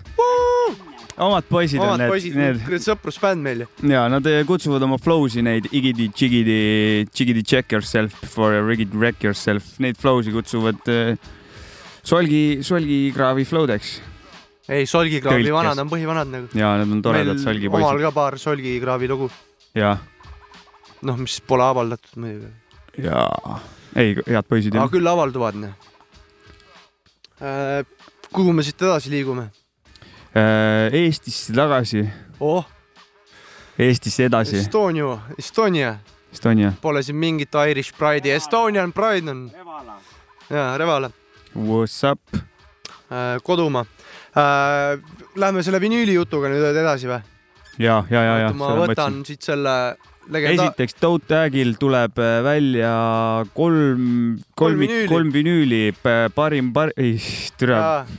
omad poisid on omad need, poisid, need sõprusbänd meil ja nad eh, kutsuvad oma flow'si neid igidi, jigidi, jigidi check yourself before you rigid wreck yourself, neid flow'si kutsuvad eh, Solgi, Solgikraavi flow'deks ei, Solgikraavi Tõlkes. vanad on põhivanad nagu. ja need on toredad Solgi omal ka paar Solgikraavi lugu, ja, noh, mis pole avaldatud muidugi. Ja ei, head poisid aga küll avalduvad, noh. kuhu me siit edasi liigume? Äh, Eestisse tagasi, oh, Eestisse edasi, Estonia, Estonia, Estonia. pole siin mingit Irish Pride'i, Estonian Pride on. jaa, Revala, What's up? kodumaa. Lähme selle vinüüli jutuga nüüd edasi või? ja, ja, ja, ja. ma võtan siit selle legenda-, esiteks Toad Tagil tuleb äh, välja kolm, kolm vinüüli., kolm vinüüli, parim, par-, ei, türa jah.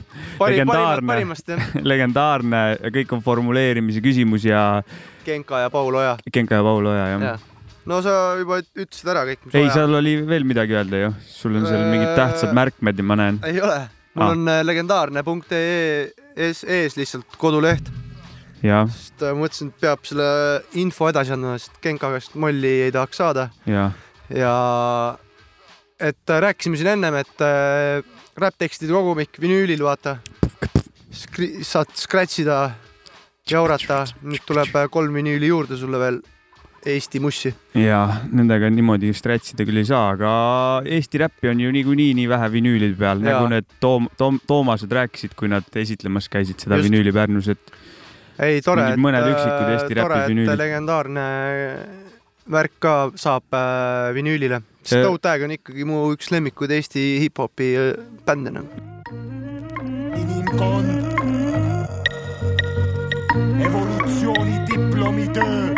<laughs> legendaarne, kõik on formuleerimise küsimus ja Genka ja Paul Oja. Genka ja Paul Oja, jah jah. no sa juba ütlesid ära kõik, mis ei, seal oli veel midagi öelda ju, sul on seal mingid Äh, tähtsad märkmed ja ma näen. ei ole, mul Ah. on äh, legendaarne punkt ee ees, ees lihtsalt koduleht, ja, sest äh, mõtlesin, et peab selle info edasi andma, sest Genka käest molli ei tahaks saada ja, ja et äh, rääkisime siin ennem, et äh, räpptekstide kogumik vinüülil, vaata. saad scratch ida, jaurata, nüüd tuleb äh, kolm vinüüli juurde sulle veel Eesti mussi. ja nendega niimoodi stretch ida küll ei saa, aga Eesti räppi on ju niikuinii nii vähe vinüülide peal, nagu need Toom-, Toom-, Toomased rääkisid, kui nad esitlemas käisid seda Just. vinüüli Pärnus, et ei, tore, Mingid mõned üksikud Eesti tore, et legendaarne värk ka saab äh, vinüülile. See- Snow Tag on ikkagi mu üks lemmikuid Eesti hip-hopi äh, bände nagu. inimkond. evolutsiooni diplomitöö.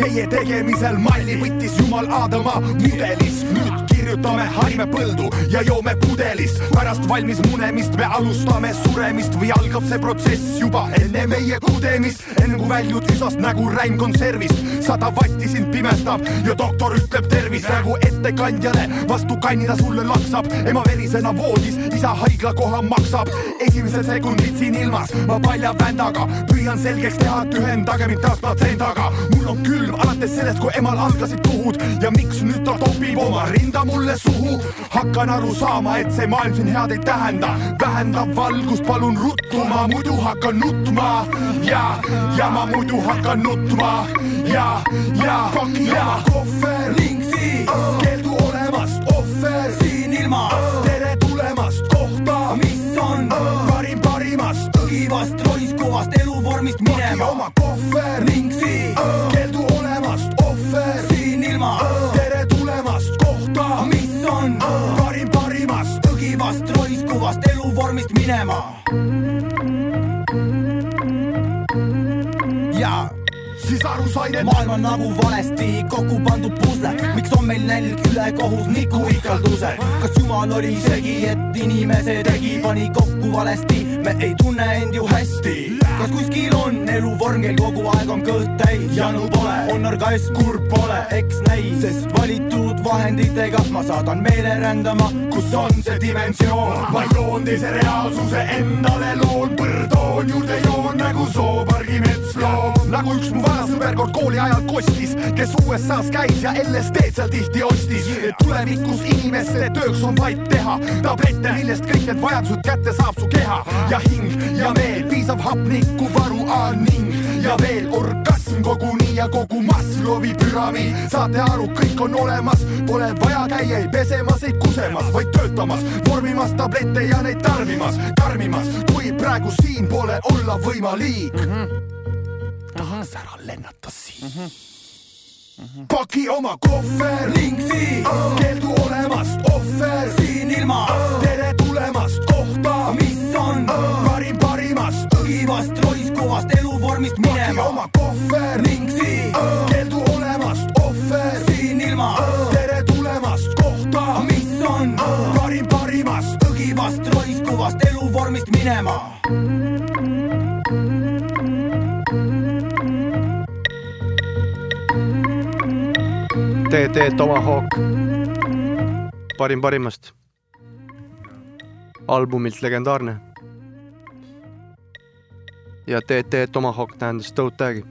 meie tegemisel malli võttis jumal Aadama mudelist, nüüd kirjutame harime põldu ja joome pudelist. pärast valmis munemist me alustame suremist või algab see protsess juba enne meie kudemist, enne kui väljud üsast nagu räim konservist. sada vatti sind pimestab ja doktor ütleb tervist nagu ettekandjale, vastu kannida sulle laksab, ema verisena voodis, isa haiglakoha maksab. esimesed sekundid siin ilmas, ma palja vändaga püüan selgeks teha, et ühendage mind taas platsendaga. mul on külm alates sellest, kui emal algasid tuhud ja miks nüüd ta topib oma rinda mulle mulle suhu, hakkan aru saama, et see maailm siin head ei tähenda. vähendab valgust, palun ruttu, ma muidu hakkan nutma. Ja, ja ma muidu hakkan nutma. Ja, ja, ja. Kohver. Ning siis keeldu olemast maailm on nagu valesti kokku pandud pusle, miks on meil nälg, ülekohus, nikuikaldused? kas jumal oli segi, et inimese tegi, pani kokku valesti, me ei tunne end ju hästi. kas kuskil on eluvorm, kel kogu aeg on kõht täis, janu pole, on orgasm, kurb pole, eks näis, sest valitud vahenditega ma saadan meele rändama, kus on see dimensioon, ma joon teise reaalsuse endale loon, põrdoon juurde joon nagu zoopargi metsloom. nagu üks mu vana sõber kord kooli ajal kostis, kes USA-s käis ja LSD-d seal tihti ostis. Tulevikus inimeste tööks on vaid teha tablette, millest kõik need vajadused kätte saab su keha ja hing ja meel, piisav hapnikuvaru on ning ja veel orgasm koguni ja kogu Maslowi püramiid. saate aru, kõik on olemas, pole vaja käia ei pesemas, ei kusemas, vaid töötamas, vormimas tablette ja neid tarbimas, tarmimas, kui praegu siin pole olla võimalik mm. -hmm. tahaks ära lennata siin. Paki oma kohver ning siis keeldu olemast ohver siin ilmas. tere tulemast kohta, mis on parim parimast, õgivast, roiskuvast eluvormist minema. oma kohver ning siis keeldu olemast ohver siin ilmas. tere tulemast kohta, mis on parim parimast, õgivast, roiskuvast eluvormist minema. TT Tomahawk, parim parimast. albumilt legendaarne. ja TT Tomahawk tähendas Toe Tag'i.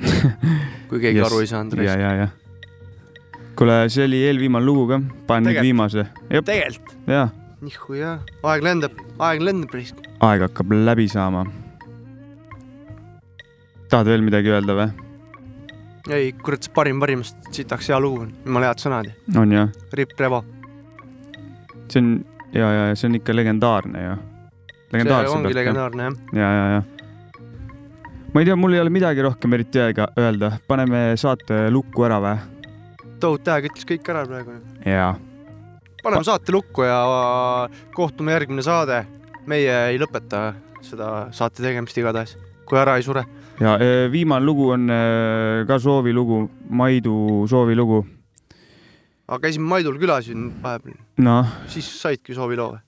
<laughs> kui keegi Yes. aru ei saanud. ja, ja, ja. kuule, see oli eelviimane lugu ka, panen nüüd viimase. tegelikult, jaa, nihuja, aeg lendab, aeg lendab aeg hakkab läbi saama. tahad veel midagi öelda või? ei, kurat, see parim parimast, sitaks hea lugu on, jumala head sõnad. on jah? Rip Revo. see on ja, ja see on ikka legendaarne ju. see ongi legendaarne jah. ja, ja, ja. ma ei tea, mul ei ole midagi rohkem eriti öelda- öelda, paneme saate lukku ära või? Toe Tag ütles kõik ära praegu. jaa. paneme saate lukku ja kohtume järgmine saade. meie ei lõpeta seda saate tegemist igatahes, kui ära ei sure. Ja eh, viimane lugu on eh, ka soovilugu, Maidu soovilugu. aga käisime Maidul külas ju vahepeal, noh, siis saidki sooviloo või?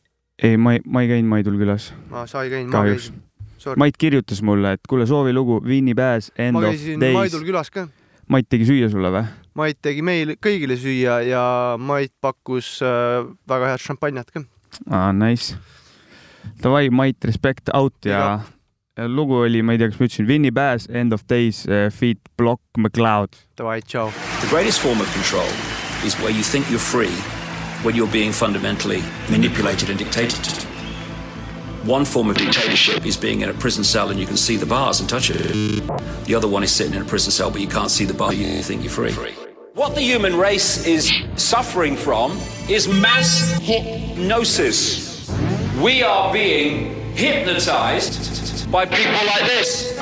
ei, ma ei, ma ei käinud Maidul külas. ma, sa ei käinud, ma käisin.. Mait kirjutas mulle, et kuule, soovilugu Winny Bass End ma of käisin Days Maidul. külas ka. Mait tegi süüa sulle või? Mait tegi meile kõigile süüa ja Mait pakkus äh, väga head šampanjat ka. aa, nice. Davai, Mait, respect out ja, ja lugu oli, ma ei tea, kas ma ütlesin, Winny Bass End of Days uh, feat Block McLeod. Davai, tšau. The greatest form of control is where you think you're free when you're being fundamentally manipulated and dictated to. One form of dictatorship is being in a prison cell and you can see the bars and touch it. The other one is sitting in a prison cell but you can't see the bar, you think you're free. What the human race is suffering from is mass hypnosis. We are being hypnotized by people like this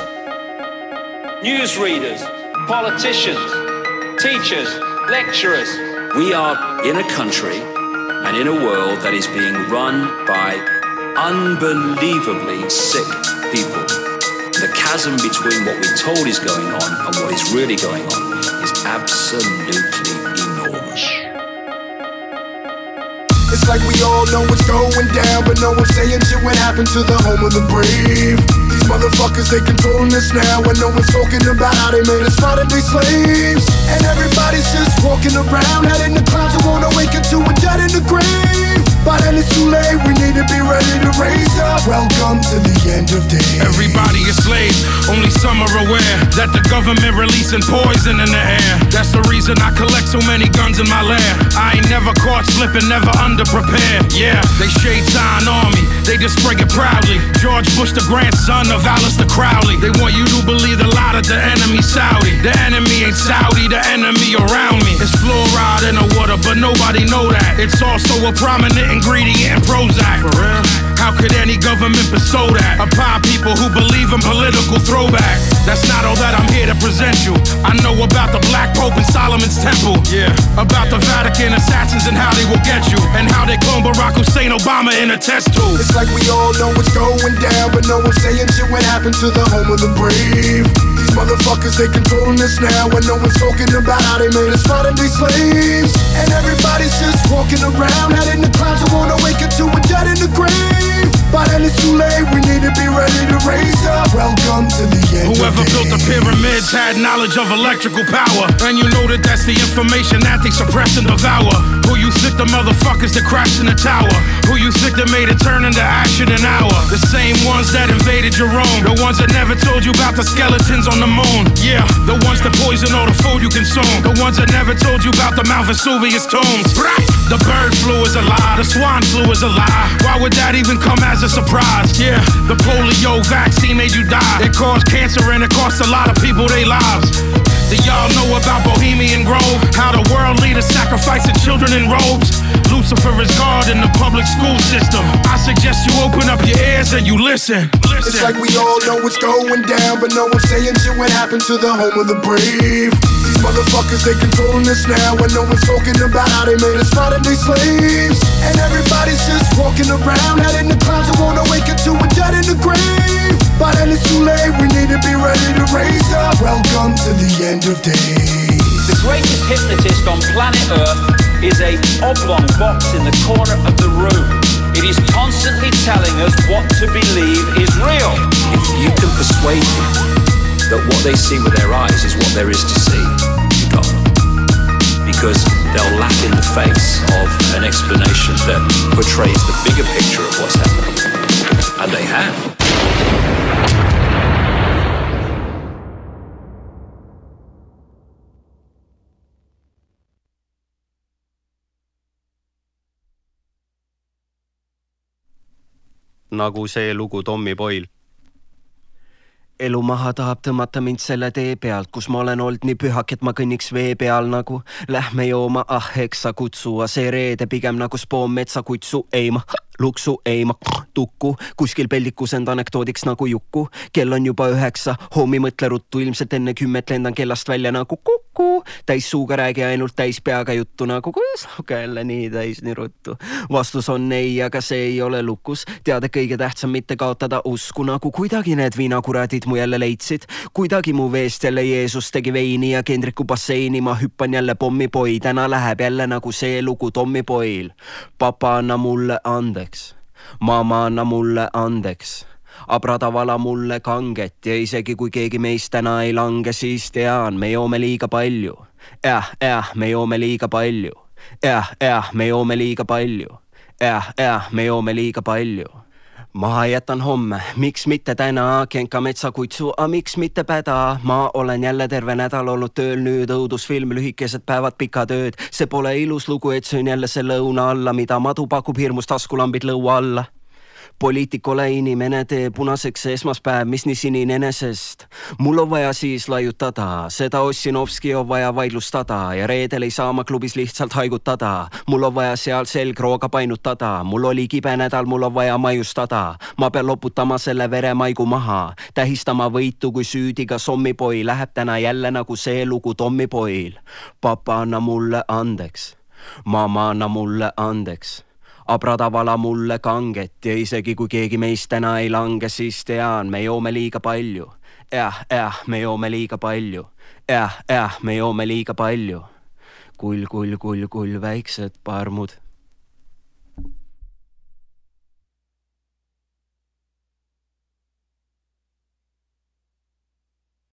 newsreaders, politicians, teachers, lecturers. We are in a country and in a world that is being run by unbelievably sick people. The chasm between what we're told is going on and what is really going on is absolutely enormous. It's like we all know what's going down, but no one's saying shit what happened to the home of the brave. These motherfuckers, they controlling us now, and no one's talking about how they made us modern day slaves. And everybody's just walking around, head in the clouds, and won't awaken to a dead in the grave. By then it's too late, we need to be ready to raise up. Welcome to the end of days. Everybody is slaves, only some are aware that the government releasing poison in the air. That's the reason I collect so many guns in my lair. I ain't never caught slipping, never Yeah, they shade sign on me, they just display it proudly. George Bush, the grandson of Alistair Crowley. They want you to believe the lie that the enemy Saudi. The enemy ain't Saudi, the enemy around me. It's fluoride in the water, but nobody know that. It's also a prominent ingredient in Prozac. For real? How could any government bestow that upon people who believe in political throwback? That's not all that I'm here to present you. I know about the Black Pope and Solomon's Temple. Yeah. About the Vatican assassins and how they will get you. And how they clone Barack Hussein Obama in a test tube. It's like we all know what's going down, but no one's saying shit what happened to the home of the brave. These motherfuckers, they controlling us now, and no one's talking about how they made us modern day slaves. And everybody's just walking around, heading the clouds, who wanna wake up to a dead in the grave. By then it's too late, we need to be ready to raise up. Welcome to the end. Whoever built the pyramids had knowledge of electrical power. And you know that that's the information that they suppress and devour. Who you think the motherfuckers that crashed in the tower? Who you think that made it turn into ash in an hour? The same ones that invaded your own. The ones that never told you about the skeletons on the moon. Yeah, the ones that poison all the food you consume. The ones that never told you about the Mount Vesuvius tombs. Right. The bird flu is a lie. The swine flu is a lie. Why would that even come as a surprise? Yeah, the polio vaccine made you die. It caused cancer and it cost a lot of people their lives. Do y'all know about Bohemian Grove? How the world leaders sacrificing children in robes? Lucifer is God in the public school system. I suggest you open up your ears and you listen. It's like we all know what's going down, but no one's saying shit what happened to the home of the brave. These motherfuckers, they controlling us now, and no one's talking about how they made us modern day slaves. And everybody's just walking around, heading the clouds, who wanna wake up to a dead in the grave. By then it's too late, we need to be ready to raise up. Welcome to the end of days. The greatest hypnotist on planet Earth is a oblong box in the corner of the room. It is constantly telling us what to believe is real. If you can persuade people that what they see with their eyes is what there is to see, got. Because they'll laugh in the face of an explanation that portrays the bigger picture of what's happening. And they have. nagu see lugu Tommy Boyle. Elu maha tahab tõmmata mind selle tee pealt, kus ma olen olnud nii pühak, et ma kõnniks vee peal nagu. Lähme jooma, ah eks sa kutsu, see reede pigem nagu spoon metsakutsu, ei ma luksu, ei ma tukku, kuskil peldikus end anekdoodiks nagu Juku. kell on juba üheksa, hommi mõtle ruttu, ilmselt enne kümmet lendan kellast välja nagu kuku. täis suuga räägi ainult täis peaga juttu nagu kuidas, aga jälle nii täis nii ruttu. vastus on ei, aga see ei ole lukus. tead, et kõige tähtsam mitte kaotada usku, nagu kuidagi need viinakuradid mu jälle leidsid. kuidagi mu veest jälle Jeesus tegi veini ja Kendriku basseini, ma hüppan jälle pommipoi, täna läheb jälle nagu see lugu Tommy Boyle. papa, anna mulle andeks mamma, anna mulle andeks. Abrada vala mulle kanget ja isegi kui keegi meist täna ei lange, siis tean, me joome liiga palju. jah, jah, me joome liiga palju. jah, jah, me joome liiga palju. jah, jah, me joome liiga palju maha jätan homme, miks mitte täna, Genka metsakutsu, aga miks mitte päda, ma olen jälle terve nädal olnud tööl, nüüd õudusfilm, lühikesed päevad, pikad ööd. see pole ilus lugu, et söön jälle selle õuna alla, mida madu pakub hirmus taskulambid lõua alla poliitik ole inimene, tee punaseks esmaspäev, mis nii sinine enesest. mul on vaja siis laiutada, seda Ossinovski on vaja vaidlustada ja reedel ei saa ma klubis lihtsalt haigutada. mul on vaja seal selgrooga painutada, mul oli kibe nädal, mul on vaja maiustada. ma pean loputama selle veremaigu maha, tähistama võitu, kui süüdiga sommipoi läheb täna jälle nagu see lugu Tommy Boyle. papa, anna mulle andeks. mamma, anna mulle andeks abrada vala mulle kanget ja isegi kui keegi meist täna ei lange, siis tean, me joome liiga palju. jah, jah, me joome liiga palju. jah, jah, me joome liiga palju. kull, kull, kull, kull, väiksed parmud